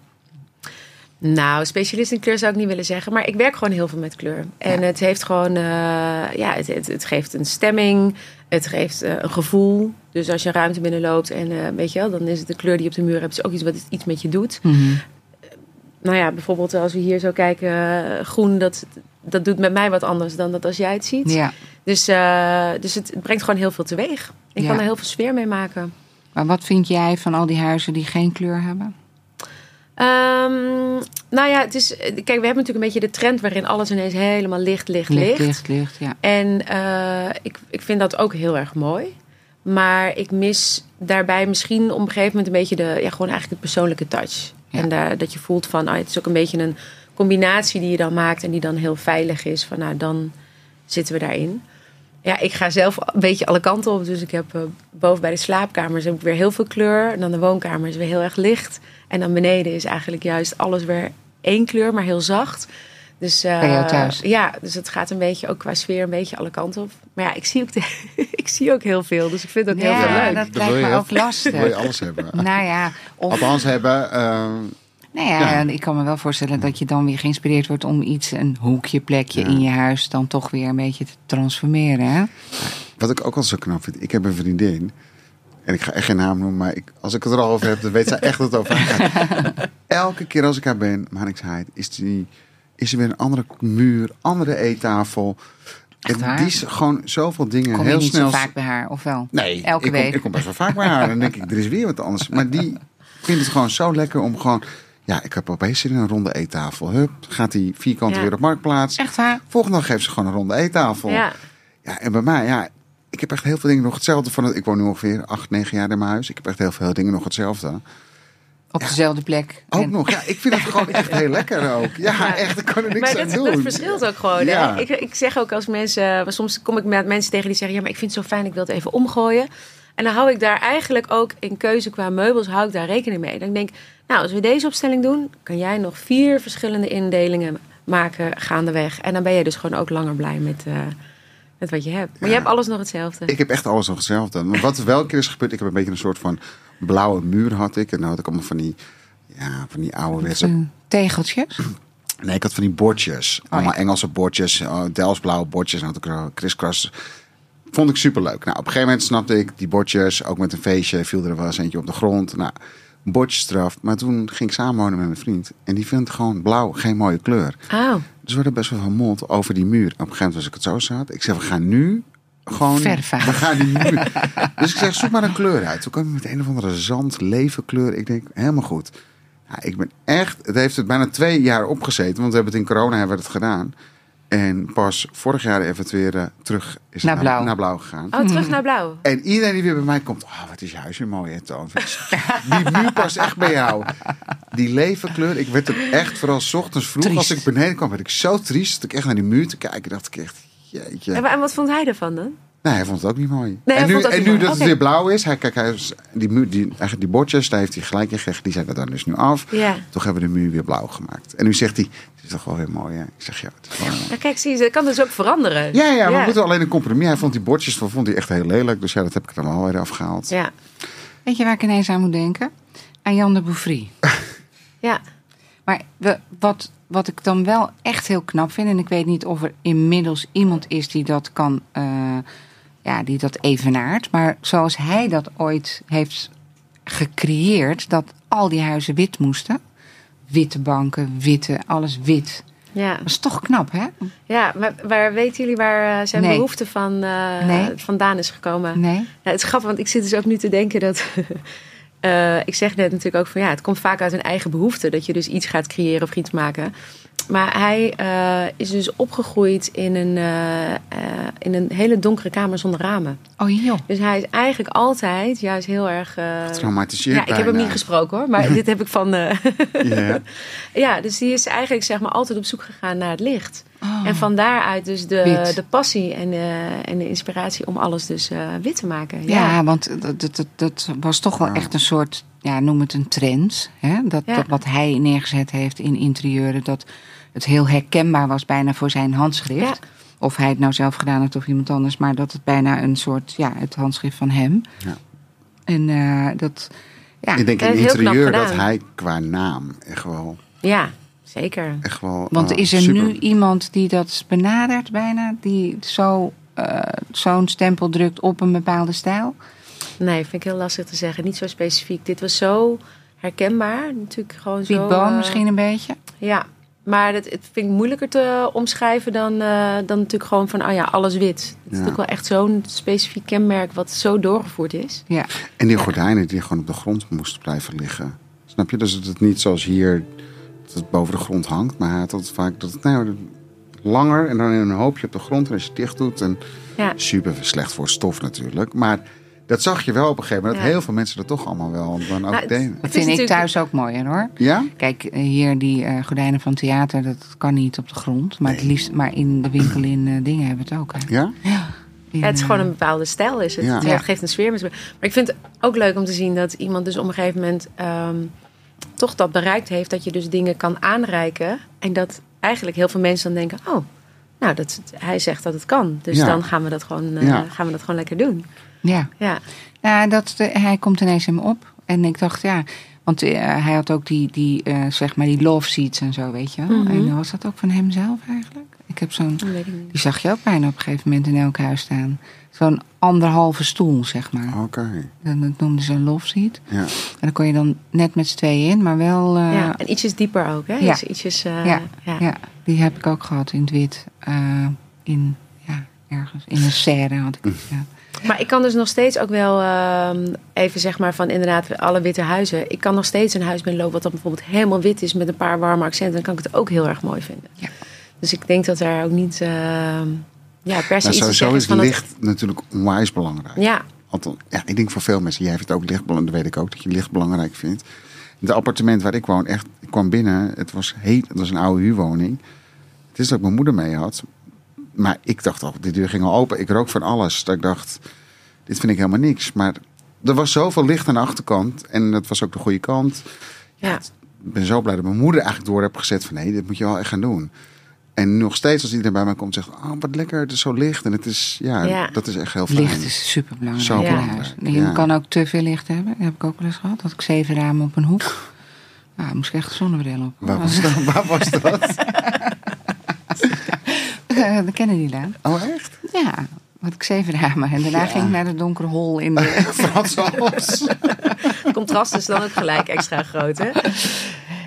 Nou, specialist in kleur zou ik niet willen zeggen. Maar ik werk gewoon heel veel met kleur. En het heeft gewoon... eh, ja, het, het, het geeft een stemming. Het geeft eh, een gevoel. Dus als je een ruimte binnenloopt en eh, weet je wel... dan is het de kleur die je op de muur hebt... is ook iets wat iets met je doet. Mhm. Nou ja, bijvoorbeeld als we hier zo kijken... groen, dat, dat doet met mij wat anders dan dat als jij het ziet. Ja. Dus, dus het, het brengt gewoon heel veel teweeg. Ik Ja. kan er heel veel sfeer mee maken. Maar wat vind jij van al die huizen die geen kleur hebben? Ehm, nou ja, het is. Kijk, we hebben natuurlijk een beetje de trend waarin alles ineens helemaal licht, licht, licht. Licht, licht, licht, ja. En eh, ik, ik vind dat ook heel erg mooi. Maar ik mis daarbij misschien op een gegeven moment een beetje de, ja, gewoon eigenlijk de persoonlijke touch. Ja. En daar, dat je voelt van, ah, het is ook een beetje een combinatie die je dan maakt en die dan heel veilig is. Van nou, dan zitten we daarin. Ja, ik ga zelf een beetje alle kanten op. Dus ik heb eh, boven bij de slaapkamers heb ik weer heel veel kleur. En dan de woonkamer is weer heel erg licht. En dan beneden is eigenlijk juist alles weer één kleur, maar heel zacht. Dus, eh, Bij jou thuis? Ja, dus het gaat een beetje ook qua sfeer een beetje alle kanten op. Maar ja, ik zie ook, de- ik zie ook heel veel. Dus ik vind het ook heel veel leuk. dat Dan lijkt me ook lastig. Wil je alles hebben? Nou ja, of, Althans hebben. eh, nou ja, Ja. ik kan me wel voorstellen dat je dan weer geïnspireerd wordt om iets, een hoekje, plekje Ja. in je huis dan toch weer een beetje te transformeren. Hè? wat ik ook al zo knap vind. Ik heb een vriendin. En ik ga echt geen naam noemen. Maar ik, als ik het er al over heb, dan weet zij echt dat het over gaat. Elke keer als ik haar ben, het, is, die, is er weer een andere muur, andere eettafel. En die is gewoon zoveel dingen Kom je heel niet snel. zo vaak bij haar, of wel? Nee, Elke ik kom, week. ik kom best wel vaak bij haar. Dan denk ik, er is weer wat anders. Maar die vindt het gewoon zo lekker om gewoon... Ja, ik heb opeens zin in een ronde eettafel. Hup, gaat die vierkante Ja. weer op marktplaats. Echt waar? Volgende dag geeft ze gewoon een ronde eettafel. Ja, Ja, en bij mij, ja, ik heb echt heel veel dingen nog hetzelfde. Van het, ik woon nu ongeveer acht, negen jaar in mijn huis. Ik heb echt heel veel dingen nog hetzelfde. Op dezelfde plek. Ook En- nog, ja, ik vind het gewoon echt heel lekker ook. Ja, Ja. echt, ik kan er niks maar aan dat, doen. dat verschilt ook gewoon. Ja. Hè? Ik, ik zeg ook als mensen, maar soms kom ik met mensen tegen die zeggen: Ja, maar ik vind het zo fijn, ik wil het even omgooien. En dan hou ik daar eigenlijk ook in keuze qua meubels, hou ik daar rekening mee. Dan denk ik, nou, als we deze opstelling doen, kan jij nog vier verschillende indelingen maken gaandeweg. En dan ben je dus gewoon ook langer blij met, eh, met wat je hebt. Maar je hebt alles nog hetzelfde. Ik heb echt alles nog hetzelfde. Maar wat wel een keer is gebeurd, ik heb een beetje een soort van blauwe muur had ik. En dan had ik allemaal van die, ja, van die ouderwetse... Tegeltjes. Nee, ik had van die bordjes. Oh, allemaal ja. Engelse bordjes, uh, Delftsblauwe bordjes. En had ik er kriskras. Vond ik superleuk. Nou, op een gegeven moment snapte ik die bordjes. Ook met een feestje viel er wel eens eentje op de grond. Nou, bordjes eraf. Maar toen ging ik samenwonen met mijn vriend. En die vindt gewoon blauw geen mooie kleur. Oh, Dus we werden best wel vermond over die muur. Op een gegeven moment was ik het zo zat. Ik zeg, we gaan nu gewoon... Verven. We gaan die muur... dus ik zeg, zoek maar een kleur uit. Toen kwam ik met een of andere zand, levenkleur. Ik denk, helemaal goed. Ja, ik ben echt... Het heeft het bijna twee jaar opgezeten. Want we hebben het in corona hebben we het gedaan. En pas vorig jaar even het weer eh, terug is Naar blauw. naar blauw gegaan. oh terug naar blauw. En iedereen die weer bij mij komt, oh, wat is je huis weer mooi, hè, Toon. Die muur past echt bij jou. Die levenkleur, ik werd er echt, vooral 's ochtends vroeg, Triest. als ik beneden kwam, werd ik zo triest. Dat ik echt naar die muur te kijken, dacht ik echt, jeetje. En, en wat vond hij ervan dan? Nee, hij vond het ook niet mooi. en nu, en nu mooi. dat het weer blauw is, hij, kijk, hij is, die, muur, die, eigenlijk die bordjes, daar heeft hij gelijk in gezegd, die zijn er dan dus nu af. Ja. Toch hebben we de muur weer blauw gemaakt. En nu zegt hij, het is toch wel weer mooi, hè? Ik zeg, ja, het is wel mooi. Ja, kijk, zie je, dat kan dus ook veranderen. Ja, ja, we moeten alleen een compromis. Hij vond die bordjes vond hij echt heel lelijk. Dus ja, dat heb ik er dan wel weer afgehaald. Ja, Weet je waar ik ineens aan moet denken? Aan Jan de Bouffry. ja. Maar we, wat, wat ik dan wel echt heel knap vind, en ik weet niet of er inmiddels iemand is die dat kan, eh, ja, die dat evenaart. Maar zoals hij dat ooit heeft gecreëerd, dat al die huizen wit moesten. Witte banken, witte, alles wit. ja. Dat is toch knap, hè? Ja, maar waar weten jullie waar eh, zijn Nee. behoefte van Nee. vandaan is gekomen? Nee? Ja, het is grappig, want ik zit dus ook nu te denken dat. eh, ik zeg net natuurlijk ook van ja, het komt vaak uit een eigen behoefte. Dat je dus iets gaat creëren of iets maken. Maar hij eh, is dus opgegroeid in een, eh, eh, in een hele donkere kamer zonder ramen. Oh joh. Dus hij is eigenlijk altijd juist heel erg. eh, Traumatiseerd ja, ik heb hem niet gesproken hoor, maar dit heb ik van. eh, Ja. ja, dus die is eigenlijk zeg maar altijd op zoek gegaan naar het licht. Oh. En van daaruit dus de, Wit. de passie en de, en de inspiratie om alles dus eh, wit te maken. Ja, want dat, dat, dat, dat was toch wel echt een soort, ja, noem het een trend. Hè? Dat, Ja. dat wat hij neergezet heeft in interieuren, dat het heel herkenbaar was bijna voor zijn handschrift. Ja. Of hij het nou zelf gedaan heeft of iemand anders, maar dat het bijna een soort, ja, het handschrift van hem. Ja. En eh, dat, ja, Ik denk in knap interieur dat hij qua naam echt wel... Ja, Zeker. Echt wel. Want ah, is er super. nu iemand die dat benadert bijna? Die zo, eh, zo'n stempel drukt op een bepaalde stijl? Nee, vind ik heel lastig te zeggen. Niet zo specifiek. Dit was zo herkenbaar. Natuurlijk gewoon Piet zo... Boon eh, misschien een beetje? Ja, maar dat, het vind ik moeilijker te omschrijven dan, eh, dan natuurlijk gewoon van, oh ja, alles wit. Het is Ja. natuurlijk wel echt zo'n specifiek kenmerk wat zo doorgevoerd is. Ja. En die gordijnen die gewoon op de grond moesten blijven liggen. Snap je? Dus het is niet zoals hier dat het boven de grond hangt. Maar hij had altijd vaak dat het nou, langer en dan in een hoopje op de grond. En als je het dicht doet. En Ja, super slecht voor stof natuurlijk. Maar dat zag je wel op een gegeven moment. Dat Ja. heel veel mensen dat toch allemaal wel dan ook Nou, het- deden. Dat vind ik thuis ook mooi hoor. Ja? Kijk, eh, hier die eh, gordijnen van theater, dat kan niet op de grond. Maar het liefst, maar in de winkel in eh, dingen hebben we het ook. Hè. Ja? Ja. In, Ja, het is gewoon een bepaalde stijl. Is het. Ja. Het geeft een sfeer. Maar ik vind het ook leuk om te zien dat iemand dus op een gegeven moment ehm, toch dat bereikt heeft. Dat je dus dingen kan aanreiken. En dat eigenlijk heel veel mensen dan denken, oh, nou, dat, hij zegt dat het kan. Dus Ja. dan gaan we dat gewoon, eh, Ja. gaan we dat gewoon lekker doen. Ja. Ja, Ja, dat, de- hij komt ineens in me op. En ik dacht, ja, want eh, hij had ook die, die eh, zeg maar, die love seats en zo, weet je wel. Mhm. En was dat ook van hemzelf eigenlijk? Ik heb zo'n, die zag je ook bijna op een gegeven moment in elk huis staan. Zo'n anderhalve stoel, zeg maar. Oké. Dat dat noemden ze een love seat. Ja. En dan kon je dan net met z'n tweeën in, maar wel... eh, ja, en ietsjes dieper ook, hè? Ja. Iets, ietsjes, eh, Ja. ja. ja, die heb ik ook gehad in het wit. Eh, in, ja, ergens. In een serre had ik het. Ja. Maar ik kan dus nog steeds ook wel ehm, even zeg maar van inderdaad alle witte huizen. Ik kan nog steeds een huis binnenlopen wat dan bijvoorbeeld helemaal wit is met een paar warme accenten. Dan kan ik het ook heel erg mooi vinden. Ja. Dus ik denk dat daar ook niet ehm, ja, per se Nou, sowieso is het- licht natuurlijk onwijs belangrijk. Ja, Althans, ja, ik denk voor veel mensen. Jij vindt ook licht belangrijk. Dat weet ik ook, dat je licht belangrijk vindt. Het appartement waar ik woon, echt, ik kwam binnen. Het was heet. Het was een oude huurwoning. Het is dat ik mijn moeder mee had. Maar ik dacht al, de deur ging al open. Ik rook van alles. Dat ik dacht, dit vind ik helemaal niks. Maar er was zoveel licht aan de achterkant. En dat was ook de goede kant. ja. Ik ben zo blij dat mijn moeder eigenlijk door heb gezet van... nee, dit moet je wel echt gaan doen. En nog steeds als iedereen bij mij komt zegt... oh, wat lekker, het is zo licht. En het is, ja, Ja. dat is echt heel fijn. Licht is super belangrijk. Zo belangrijk, huis. Je ja. kan ook te veel licht hebben. Dat heb ik ook wel eens gehad. Dat ik zeven ramen op een hoek. Nou, moest ik echt zonnebril op. Waar was dat? Waar was dat? Eh, de Kennedylaan. Oh, echt? Ja, had ik zeven ramen. En daarna Ja. ging ik naar de donkere hol in de... Frans Hals. Contrast is dan ook gelijk extra groot, hè?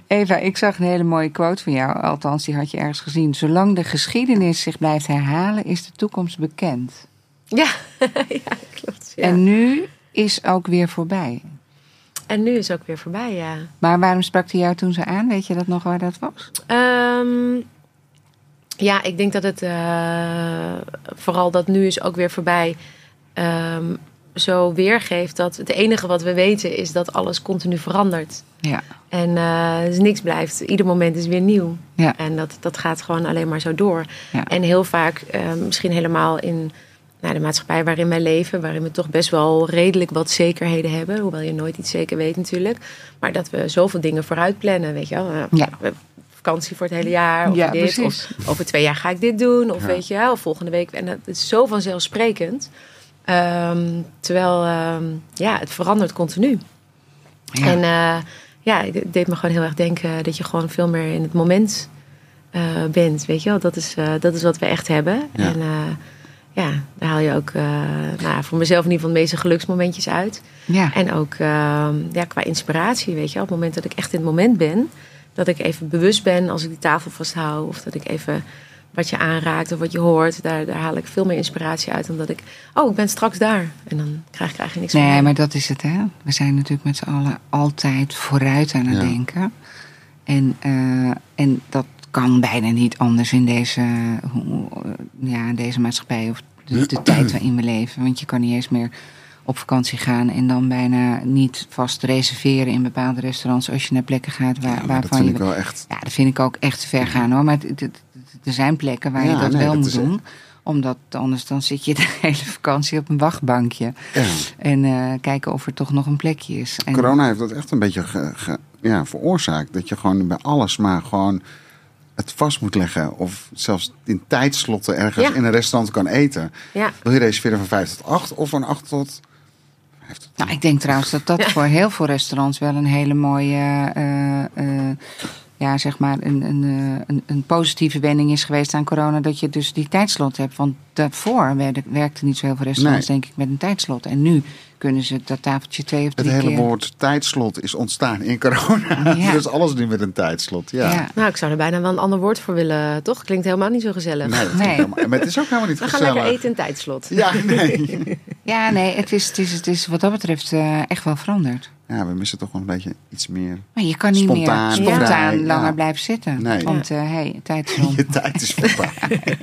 Eva, ik zag een hele mooie quote van jou. Althans, die had je ergens gezien. Zolang de geschiedenis zich blijft herhalen, is de toekomst bekend. Ja, ja klopt. Ja. En nu is ook weer voorbij. En nu is ook weer voorbij, ja. Maar waarom sprak hij jou toen zo aan? Weet je dat nog waar dat was? Ehm, ja, ik denk dat het eh, vooral dat nu is ook weer voorbij. ehm, zo weergeeft dat het enige wat we weten is dat alles continu verandert. Ja. En eh, dus niks blijft. Ieder moment is weer nieuw. Ja. En dat, dat gaat gewoon alleen maar zo door. Ja. En heel vaak, eh, misschien helemaal in nou, de maatschappij waarin wij leven, waarin we toch best wel redelijk wat zekerheden hebben. Hoewel je nooit iets zeker weet natuurlijk. Maar dat we zoveel dingen vooruit plannen, weet je wel. Ja. we vakantie voor het hele jaar, of Ja, dit, precies. of over twee jaar ga ik dit doen, of Ja. weet je wel, of volgende week. En dat is zo vanzelfsprekend. Ehm, terwijl, ehm, ja, het verandert continu. Ja. En eh, ja, het deed me gewoon heel erg denken dat je gewoon veel meer in het moment eh, bent. Weet je wel, dat is, eh, dat is wat we echt hebben. Ja. En eh, ja, daar haal je ook eh, nou, ja, voor mezelf in ieder geval de meeste geluksmomentjes uit. ja. En ook ehm, ja, qua inspiratie, weet je wel. Op het moment dat ik echt in het moment ben, dat ik even bewust ben als ik die tafel vasthoud. Of dat ik even wat je aanraakt of wat je hoort. Daar, daar haal ik veel meer inspiratie uit dan dat ik, oh, ik ben straks daar. En dan krijg ik eigenlijk niks Nee, meer. maar dat is het, hè. We zijn natuurlijk met z'n allen altijd vooruit aan het Ja. denken. En, eh, en dat kan bijna niet anders in deze, hoe- ja, in deze maatschappij of de, de tijd waarin we leven. Want je kan niet eens meer op vakantie gaan en dan bijna niet vast reserveren in bepaalde restaurants als je naar plekken gaat waar, Ja, maar dat waarvan vind je. ik wel echt... Ja, dat vind ik ook echt ver gaan hoor. Maar het- het- het- er zijn plekken waar je dat nee, wel dat moet doen. Omdat anders dan zit je de hele vakantie op een wachtbankje. Ja. En eh, kijken of er toch nog een plekje is. En, Corona heeft dat echt een beetje ge- ge- ja, veroorzaakt. Dat je gewoon bij alles maar gewoon het vast moet leggen. Of zelfs in tijdslotten ergens Ja. in een restaurant kan eten. Ja. Wil je reserveren van 5 tot 8 of van 8 tot 5 tot Nou, ik denk trouwens dat dat Ja. voor heel veel restaurants wel een hele mooie eh, eh, ja, zeg maar een, een, eh, een, een positieve wending is geweest aan corona. Dat je dus die tijdslot hebt. Want daarvoor werkte, werkte niet zo heel veel restaurants, denk ik, met een tijdslot. En nu kunnen ze dat tafeltje twee of drie Het hele keer... woord tijdslot is ontstaan in corona. Ja. Dus alles nu met een tijdslot. Ja. Ja. Nou, ik zou er bijna wel een ander woord voor willen, toch? Klinkt helemaal niet zo gezellig. Nee, helemaal- maar het is ook helemaal niet We gaan gezellig. lekker eten in tijdslot. Ja, nee. Ja, nee, het is, het is, het is wat dat betreft eh, echt wel veranderd. Ja, we missen toch wel een beetje iets meer. Maar je kan niet Spontaan, meer spontaan vrij, langer ja. blijven zitten. Nee. Want hé, hey, tijd is. Je tijd is voorbij.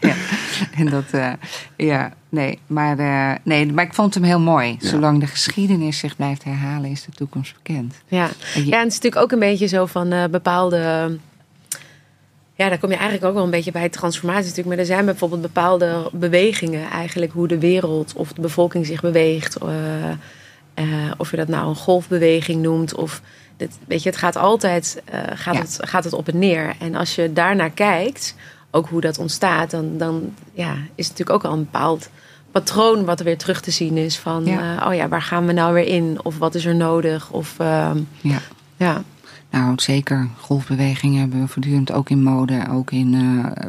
ja. En dat, eh, ja, nee. Maar, eh, nee, maar ik vond hem heel mooi. Ja. Zolang de geschiedenis zich blijft herhalen, is de toekomst bekend. Ja. En je- ja, en het is natuurlijk ook een beetje zo van eh, bepaalde. Ja, daar kom je eigenlijk ook wel een beetje bij transformatie natuurlijk. Maar er zijn bijvoorbeeld bepaalde bewegingen, eigenlijk hoe de wereld of de bevolking zich beweegt. eh, eh, of je dat nou een golfbeweging noemt. Of dit, weet je, het gaat altijd eh, gaat Ja. het, gaat het op en neer. En als je daarnaar kijkt, ook hoe dat ontstaat, dan, dan ja, is het natuurlijk ook al een bepaald patroon wat er weer terug te zien is. Van, Ja. oh ja, waar gaan we nou weer in? Of wat is er nodig? Of ehm, Ja. ja, Nou, zeker. Golfbewegingen hebben we voortdurend ook in mode, ook in, eh,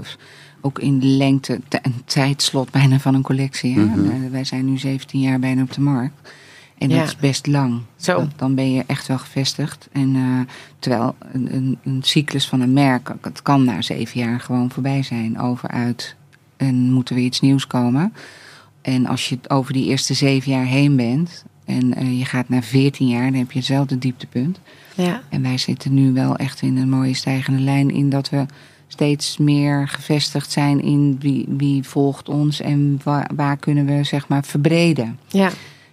ook in de lengte, een tijdslot bijna van een collectie. Hè? Mhm. Eh, wij zijn nu 17 jaar bijna op de markt. En Ja. dat is best lang. Zo. Dan- Dan ben je echt wel gevestigd. En eh, terwijl een, een, een cyclus van een merk, het kan na zeven jaar gewoon voorbij zijn. Over uit en moet er weer iets nieuws komen. En als je over die eerste zeven jaar heen bent en eh, je gaat naar 14 jaar, dan heb je hetzelfde dieptepunt. ja, En wij zitten nu wel echt in een mooie stijgende lijn in dat we steeds meer gevestigd zijn in wie, wie volgt ons en waar, waar kunnen we zeg maar verbreden. ja,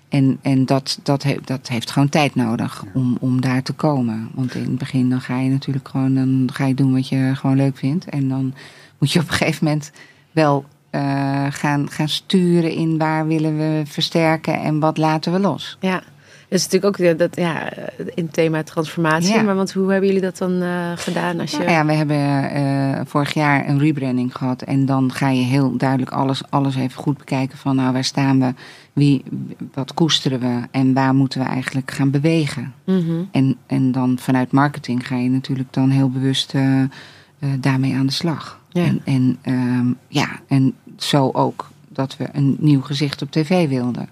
En, en dat, dat, he- dat heeft gewoon tijd nodig om, om daar te komen. Want in het begin dan ga je natuurlijk gewoon dan ga je doen wat je gewoon leuk vindt. En dan moet je op een gegeven moment wel eh, gaan, gaan sturen in waar willen we versterken en wat laten we los. ja. Dat is natuurlijk ook dat, ja, in het thema transformatie. Ja. Maar want hoe hebben jullie dat dan eh, gedaan? Als je... Nou ja, we hebben eh, vorig jaar een rebranding gehad. En dan ga je heel duidelijk alles, alles even goed bekijken. Van nou, waar staan we? Wie, wat koesteren we? En waar moeten we eigenlijk gaan bewegen? Mhm. En, en dan vanuit marketing ga je natuurlijk dan heel bewust eh, daarmee aan de slag. Ja. En, en, ehm, ja, en zo ook dat we een nieuw gezicht op tv wilden.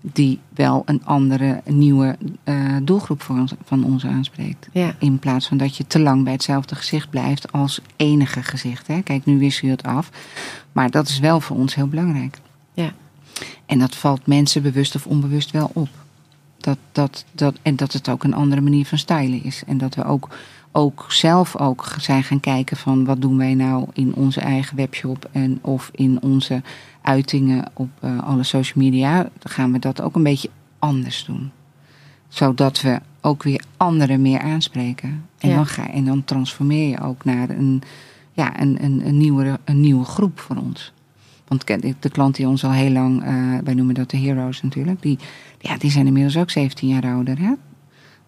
Die wel een andere, een nieuwe eh, doelgroep voor ons, van ons aanspreekt. ja, In plaats van dat je te lang bij hetzelfde gezicht blijft als enige gezicht. Hè? Kijk, nu wissel je het af. Maar dat is wel voor ons heel belangrijk. Ja. En dat valt mensen bewust of onbewust wel op. Dat, dat, dat, en dat het ook een andere manier van stylen is. En dat we ook, ook zelf ook zijn gaan kijken van wat doen wij nou in onze eigen webshop en of in onze uitingen op eh, alle social media. Dan gaan we dat ook een beetje anders doen. Zodat we ook weer anderen meer aanspreken. En, Ja. dan, ga, en dan transformeer je ook naar een, ja, een, een, een, nieuwere, een nieuwe groep voor ons. Want de klant die ons al heel lang, eh, wij noemen dat de heroes natuurlijk, die, ja, die zijn inmiddels ook 17 jaar ouder. Hè?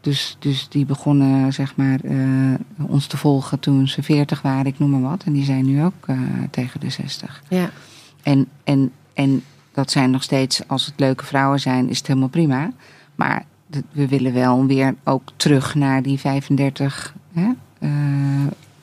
Dus, dus die begonnen zeg maar, eh, ons te volgen toen ze 40 waren, ik noem maar wat. En die zijn nu ook eh, tegen de 60. ja, En, en, en dat zijn nog steeds, als het leuke vrouwen zijn, is het helemaal prima. Maar we willen wel weer ook terug naar die 35, hè? eh,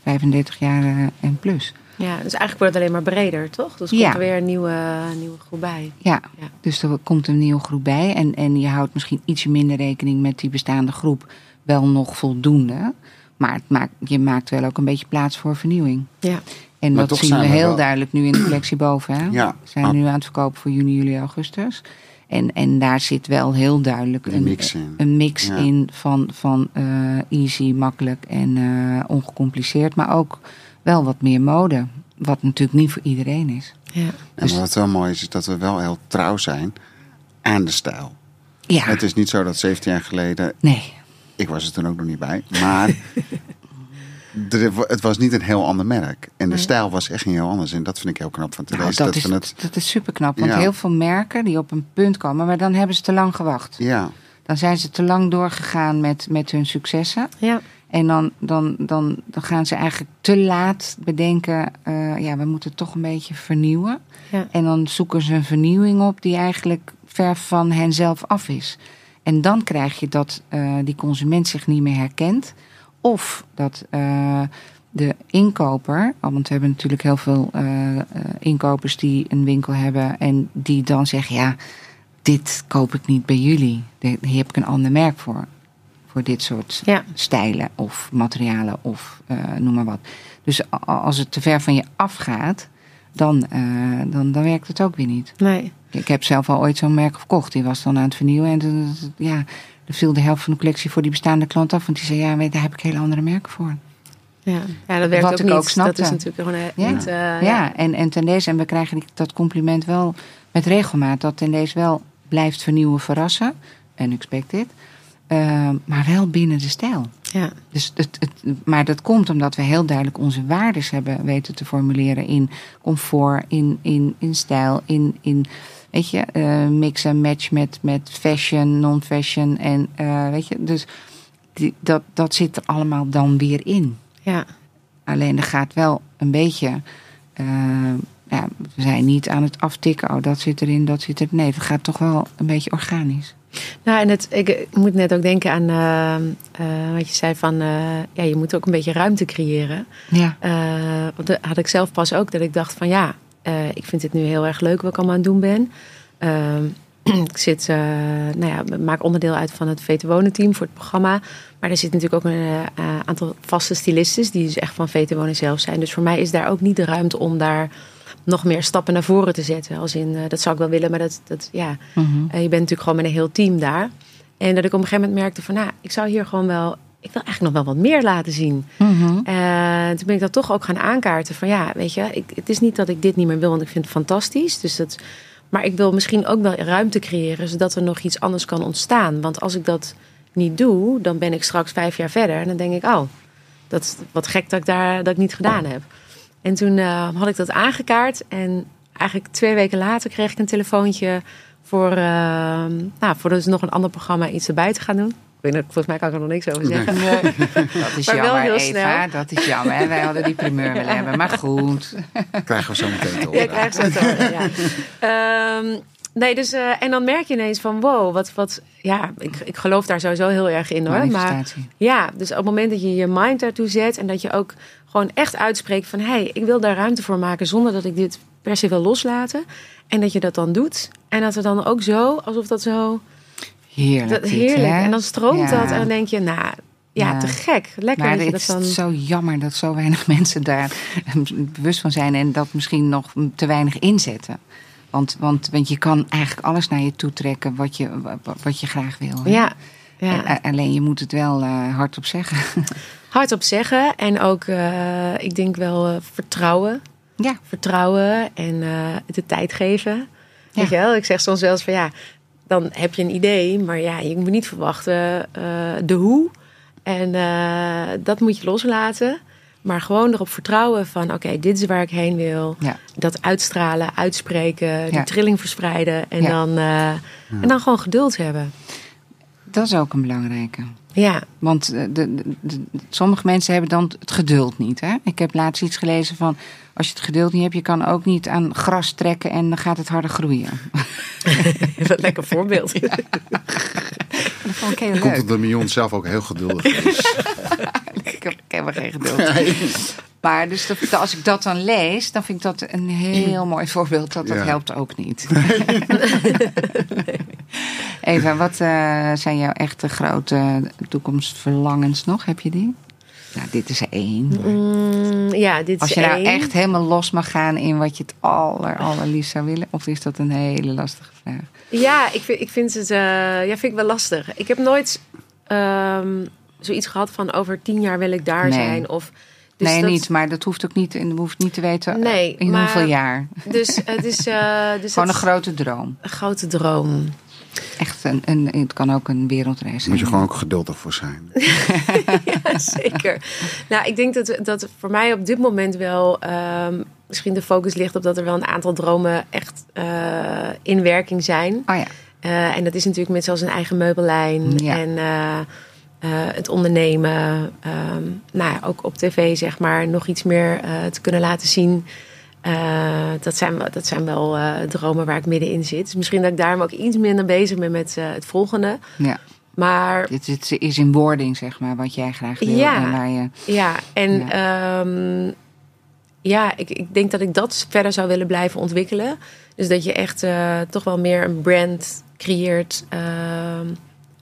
35 jaar en plus. Ja. Dus eigenlijk wordt het alleen maar breder, toch? Dus Ja. komt er weer een nieuwe, nieuwe groep bij. Ja, Ja. dus er komt een nieuwe groep bij. En, en je houdt misschien ietsje minder rekening met die bestaande groep. Wel nog voldoende. Maar het maakt, je maakt wel ook een beetje plaats voor vernieuwing. Ja, En Maar dat zien we heel wel- duidelijk nu in de collectie boven. Hè? Ja, we zijn nu aan het verkopen voor juni, juli, augustus. En, en daar zit wel heel duidelijk Een mix in. een mix Ja. in van, van eh, easy, makkelijk en eh, ongecompliceerd. Maar ook wel wat meer mode. Wat natuurlijk niet voor iedereen is. ja, En wat wel mooi is, is dat we wel heel trouw zijn aan de stijl. Ja, Het is niet zo dat 17 jaar geleden, nee. ik was er toen ook nog niet bij, maar het was niet een heel ander merk. En de Nee. stijl was echt niet heel anders. En dat vind ik heel knap van Nou, today's. dat, is, het, dat is super knap. Want Ja. heel veel merken die op een punt komen, maar dan hebben ze te lang gewacht. ja, Dan zijn ze te lang doorgegaan met, met hun successen. ja, En dan, dan, dan, dan gaan ze eigenlijk te laat bedenken, eh, ja, we moeten toch een beetje vernieuwen. ja. En dan zoeken ze een vernieuwing op die eigenlijk ver van henzelf af is. En dan krijg je dat eh, die consument zich niet meer herkent. of dat eh, de inkoper, want we hebben natuurlijk heel veel inkopers die een winkel hebben en die dan zeggen: ja, dit koop ik niet bij jullie. Hier heb ik een ander merk voor. Voor dit soort Ja. stijlen of materialen of eh, noem maar wat. Dus als het te ver van je afgaat, dan, eh, dan, dan werkt het ook weer niet. Nee. Ik heb zelf al ooit zo'n merk verkocht. Die was dan aan het vernieuwen. En toen, ja, er viel de helft van de collectie voor die bestaande klant af. Want die zei, ja, daar heb ik hele andere merken voor. Ja, ja dat werkt Wat ook ik niet. ook snapte. dat is natuurlijk gewoon eh, Ja. niet... ja. en, en ten deze, en we krijgen dat compliment wel met regelmaat. Dat ten deze wel blijft vernieuwen, verrassen. Unexpected. Uh, maar wel binnen de stijl. ja. Dus het, het, maar dat komt omdat we heel duidelijk onze waardes hebben weten te formuleren in comfort, in, in, in stijl, in, in weet je, eh, mix en match met, met fashion, non-fashion. En eh, weet je, dus die, dat, dat zit er allemaal dan weer in. ja. Alleen er gaat wel een beetje. eh, ja, we zijn niet aan het aftikken. Oh, dat zit erin, dat zit er. Nee, het gaat toch wel een beetje organisch. Nou, en het, ik, moet net ook denken aan eh, eh, wat je zei van... eh, ja, je moet ook een beetje ruimte creëren. Ja. Want dat had ik zelf pas ook, dat ik dacht van ja, ik vind dit nu heel erg leuk wat ik allemaal aan het doen ben. Ehm, ik zit, nou ja, maak onderdeel uit van het Veten Wonen team voor het programma. Maar er zit natuurlijk ook een aantal vaste stylistes die dus echt van Veten Wonen zelf zijn. Dus voor mij is daar ook niet de ruimte om daar nog meer stappen naar voren te zetten. Als in, eh, dat zou ik wel willen, maar dat, dat ja, Mhm. eh, je bent natuurlijk gewoon met een heel team daar. En dat ik op een gegeven moment merkte van, nou, ik zou hier gewoon wel, ik wil eigenlijk nog wel wat meer laten zien. Mhm. En toen ben ik dat toch ook gaan aankaarten. Van ja, weet je, ik, het is niet dat ik dit niet meer wil, want ik vind het fantastisch. Dus dat, maar ik wil misschien ook wel ruimte creëren, zodat er nog iets anders kan ontstaan. Want als ik dat niet doe, dan ben ik straks vijf jaar verder. En dan denk ik, oh, dat is wat gek dat ik, daar, dat ik niet gedaan heb. En toen eh, had ik dat aangekaart. En eigenlijk twee weken later kreeg ik een telefoontje voor, eh, nou, voor dus nog een ander programma iets erbij te gaan doen. Ik weet niet, volgens mij kan ik er nog niks over zeggen. Dat is Maar wel jammer, heel Eva. snel. Dat is jammer. hè. Wij hadden die primeur willen hebben. Maar goed. Krijgen we zo meteen te Ja, horen. ik krijg zo te horen, ja. Ehm, nee, dus, eh, en dan merk je ineens van wow, wat, wat ja, ik, ik geloof daar sowieso heel erg in hoor. Maar ja, dus op het moment dat je je mind daartoe zet en dat je ook gewoon echt uitspreekt van hé, hey, ik wil daar ruimte voor maken zonder dat ik dit per se wil loslaten. En dat je dat dan doet. En dat er dan ook zo, alsof dat zo, Heerlijk. dat, heerlijk. En dan stroomt Ja. dat en dan denk je, nou ja, Ja. te gek. Lekker Maar dat het is dan... zo jammer dat zo weinig mensen daar bewust van zijn en dat misschien nog te weinig inzetten. Want, want, want je kan eigenlijk alles naar je toe trekken wat je, wat je graag wil. hè? Ja, ja. En, alleen je moet het wel eh, hardop zeggen. hardop zeggen en ook, eh, ik denk wel eh, vertrouwen. ja. Vertrouwen en eh, het de tijd geven. Ja. Weet je wel? Ik zeg soms wel eens van ja, dan heb je een idee, maar ja, je moet niet verwachten eh, de hoe. En eh, dat moet je loslaten. Maar gewoon erop vertrouwen van oké, dit is waar ik heen wil. Ja. Dat uitstralen, uitspreken, die Ja. trilling verspreiden. En, dan, eh, en dan gewoon geduld hebben. Dat is ook een belangrijke. Ja, Want eh, de, de- de- sommige mensen hebben dan het geduld niet. Hè? Ik heb laatst iets gelezen van... als je het geduld niet hebt, je kan ook niet aan gras trekken... en dan gaat het harder groeien. wat lekker voorbeeld. Dat vond ik heel Komt leuk. dat de Mion zelf ook heel geduldig is. Ik heb helemaal geen geduld. Maar dus dat, als ik dat dan lees, dan vind ik dat een heel mooi voorbeeld. Dat dat Ja. helpt ook niet. Eva, wat eh, zijn jouw echte grote toekomstverlangens nog? Heb je die? Nou, dit is er één. Mm, ja, dit Als is je nou één. echt helemaal los mag gaan in wat je het aller, allerliefst zou willen. Of is dat een hele lastige vraag? Ja, ik vind, ik vind het eh, ja, vind ik wel lastig. Ik heb nooit ehm, zoiets gehad van over tien jaar wil ik daar Nee. zijn. Of, dus nee, dat- niet. Maar dat hoeft ook niet. En hoeft niet te weten Nee, in maar- hoeveel jaar. Dus het is uh, dus Gewoon een grote droom. een grote droom. Echt een, een, het kan ook een wereldreis zijn. moet je gewoon ook geduldig voor zijn. ja, zeker. nou, ik denk dat, dat voor mij op dit moment wel ehm, misschien de focus ligt op dat er wel een aantal dromen echt eh, in werking zijn. Oh ja. Eh, en dat is natuurlijk met zoals een eigen meubellijn Ja. en eh, eh, het ondernemen. ehm, nou ja, ook op tv zeg maar nog iets meer eh, te kunnen laten zien. Eh, dat, zijn, wel- dat zijn wel eh, dromen waar ik middenin zit. Dus misschien dat ik daarom ook iets minder bezig ben met eh, het volgende. ja. Maar Het, het is in wording, zeg maar, wat jij graag wil. Ja. En waar je, Ja, en ja, ja ik, ik denk dat ik dat verder zou willen blijven ontwikkelen. Dus dat je echt toch wel meer een brand creëert uh,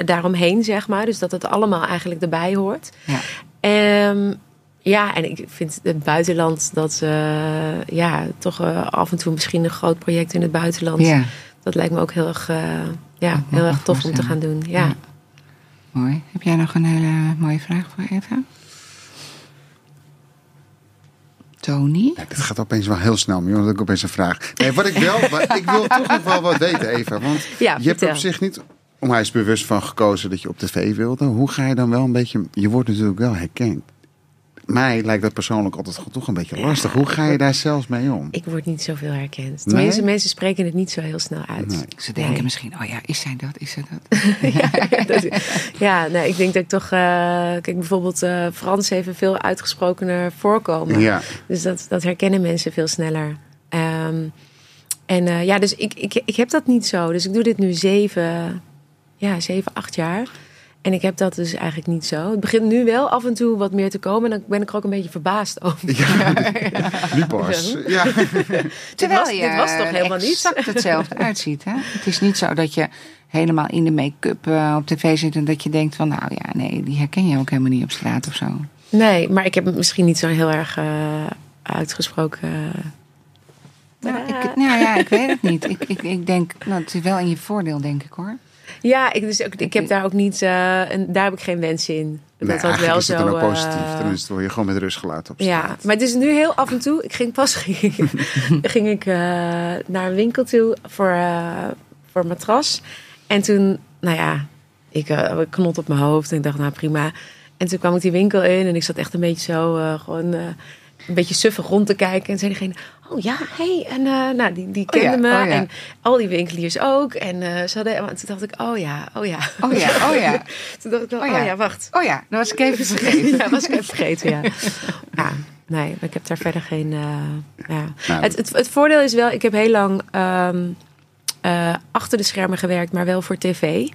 daaromheen, zeg maar. Dus dat het allemaal eigenlijk erbij hoort. Ja. Um, ja, en ik vind het buitenland dat uh, ja, toch af en toe misschien een groot project in het buitenland. Ja. Dat lijkt me ook heel erg, ja, heel erg tof om te gaan doen. ja. ja. Mooi. Heb jij nog een hele mooie vraag voor Eva? Tony? Ja, dit gaat opeens wel heel snel, maar want ik opeens een vraag. Nee, wat ik wel, maar ik wil toch nog wel wat weten, Eva. Want ja, je hebt op zich niet onwijs bewust van gekozen dat je op tv wilde. Hoe ga je dan wel een beetje. Je wordt natuurlijk wel herkend. Mij lijkt dat persoonlijk altijd toch een beetje lastig. Hoe ga je daar zelfs mee om? Ik word niet zoveel herkend. Tenminste, nee? mensen spreken het niet zo heel snel uit. Nee. Ze denken Nee. misschien, oh ja, is zij dat, is zij dat? ja, dat, ja, nee, ik denk dat ik toch... Uh, kijk, bijvoorbeeld uh, Frans heeft een veel uitgesprokener voorkomen. Ja. Dus dat, dat herkennen mensen veel sneller. Um, en uh, ja, dus ik, ik, ik heb dat niet zo. Dus ik doe dit nu zeven, ja, zeven acht jaar. En ik heb dat dus eigenlijk niet zo. Het begint nu wel af en toe wat meer te komen. En dan ben ik er ook een beetje verbaasd over. Ja, nu pas. Ja. Terwijl dit was, je dit was toch helemaal niet? exact hetzelfde uitziet. Hè? Het is niet zo dat je helemaal in de make-up uh, op tv zit... en dat je denkt van, nou ja, nee, die herken je ook helemaal niet op straat of zo. Nee, maar ik heb misschien niet zo heel erg uh, uitgesproken... Nou, ik, nou ja, ik weet het niet. Ik, ik, ik denk, nou, het is wel in je voordeel, denk ik hoor. Ja, ik, dus ook, ik heb daar ook niet, uh, en daar heb ik geen wens in. Dat nee, dat wel is zo. het dan ook positief. Uh, Tenminste, word je gewoon met rust gelaten op straat. Ja, maar het is nu heel af en toe. Ik ging pas ging ik, ging ik uh, naar een winkel toe voor, voor een matras. En toen, nou ja, ik knot op mijn hoofd en ik dacht, nou prima. En toen kwam ik die winkel in en ik zat echt een beetje zo gewoon een beetje suffig rond te kijken. En zei diegene, oh ja, hey. En uh, nou, die, die kende oh ja, me. Oh ja. En al die winkeliers ook. En uh, ze hadden, en toen dacht ik, oh ja, oh ja. Oh ja, oh ja. toen dacht ik, oh, ja. oh ja, wacht. Oh ja, dat was ik even vergeten. ja, was ik even vergeten, ja. ja. Nee, maar ik heb daar verder geen... Uh, ja. Nou, het, het, het, voordeel is wel, ik heb heel lang um, achter de schermen gewerkt, maar wel voor tv.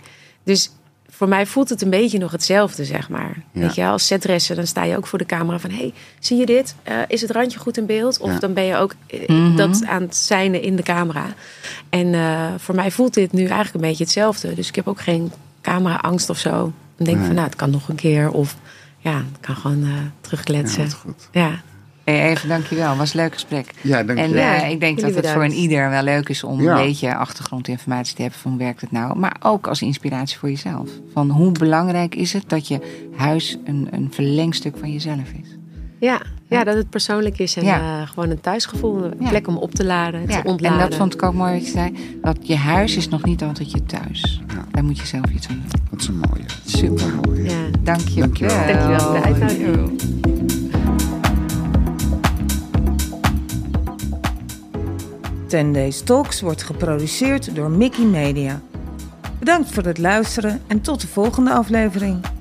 Dus voor mij voelt het een beetje nog hetzelfde, zeg maar. Ja. Weet je, als setdresser, dan sta je ook voor de camera van... hey, zie je dit? Uh, is het randje goed in beeld? Of ja. dan ben je ook uh, mm -hmm. dat aan het zijnen in de camera. En uh, voor mij voelt dit nu eigenlijk een beetje hetzelfde. Dus ik heb ook geen camera-angst of zo. Dan denk ik nee. van, nou, het kan nog een keer. Of ja, het kan gewoon uh, terugkletsen. Ja, goed. ja. Hey, even dankjewel. was een leuk gesprek. Ja, dank en ja, uh, ik denk dat het bedankt. voor een ieder wel leuk is om ja. een beetje achtergrondinformatie te hebben van hoe werkt het nou. Maar ook als inspiratie voor jezelf. Van hoe belangrijk is het dat je huis een, een verlengstuk van jezelf is. Ja, ja, dat het persoonlijk is en Ja. uh, gewoon een thuisgevoel. Een Ja. plek om op te laden, Ja, te ontladen. en dat vond ik ook mooi wat je zei. Dat je huis is nog niet altijd je thuis. Ja. Daar moet je zelf iets aan doen. Dat is een mooie. Super. mooi. Ja. Dank je Dankjewel. wel. Dankjewel voor de uitnodiging. Ten Days Talks wordt geproduceerd door Mickey Media. Bedankt voor het luisteren en tot de volgende aflevering.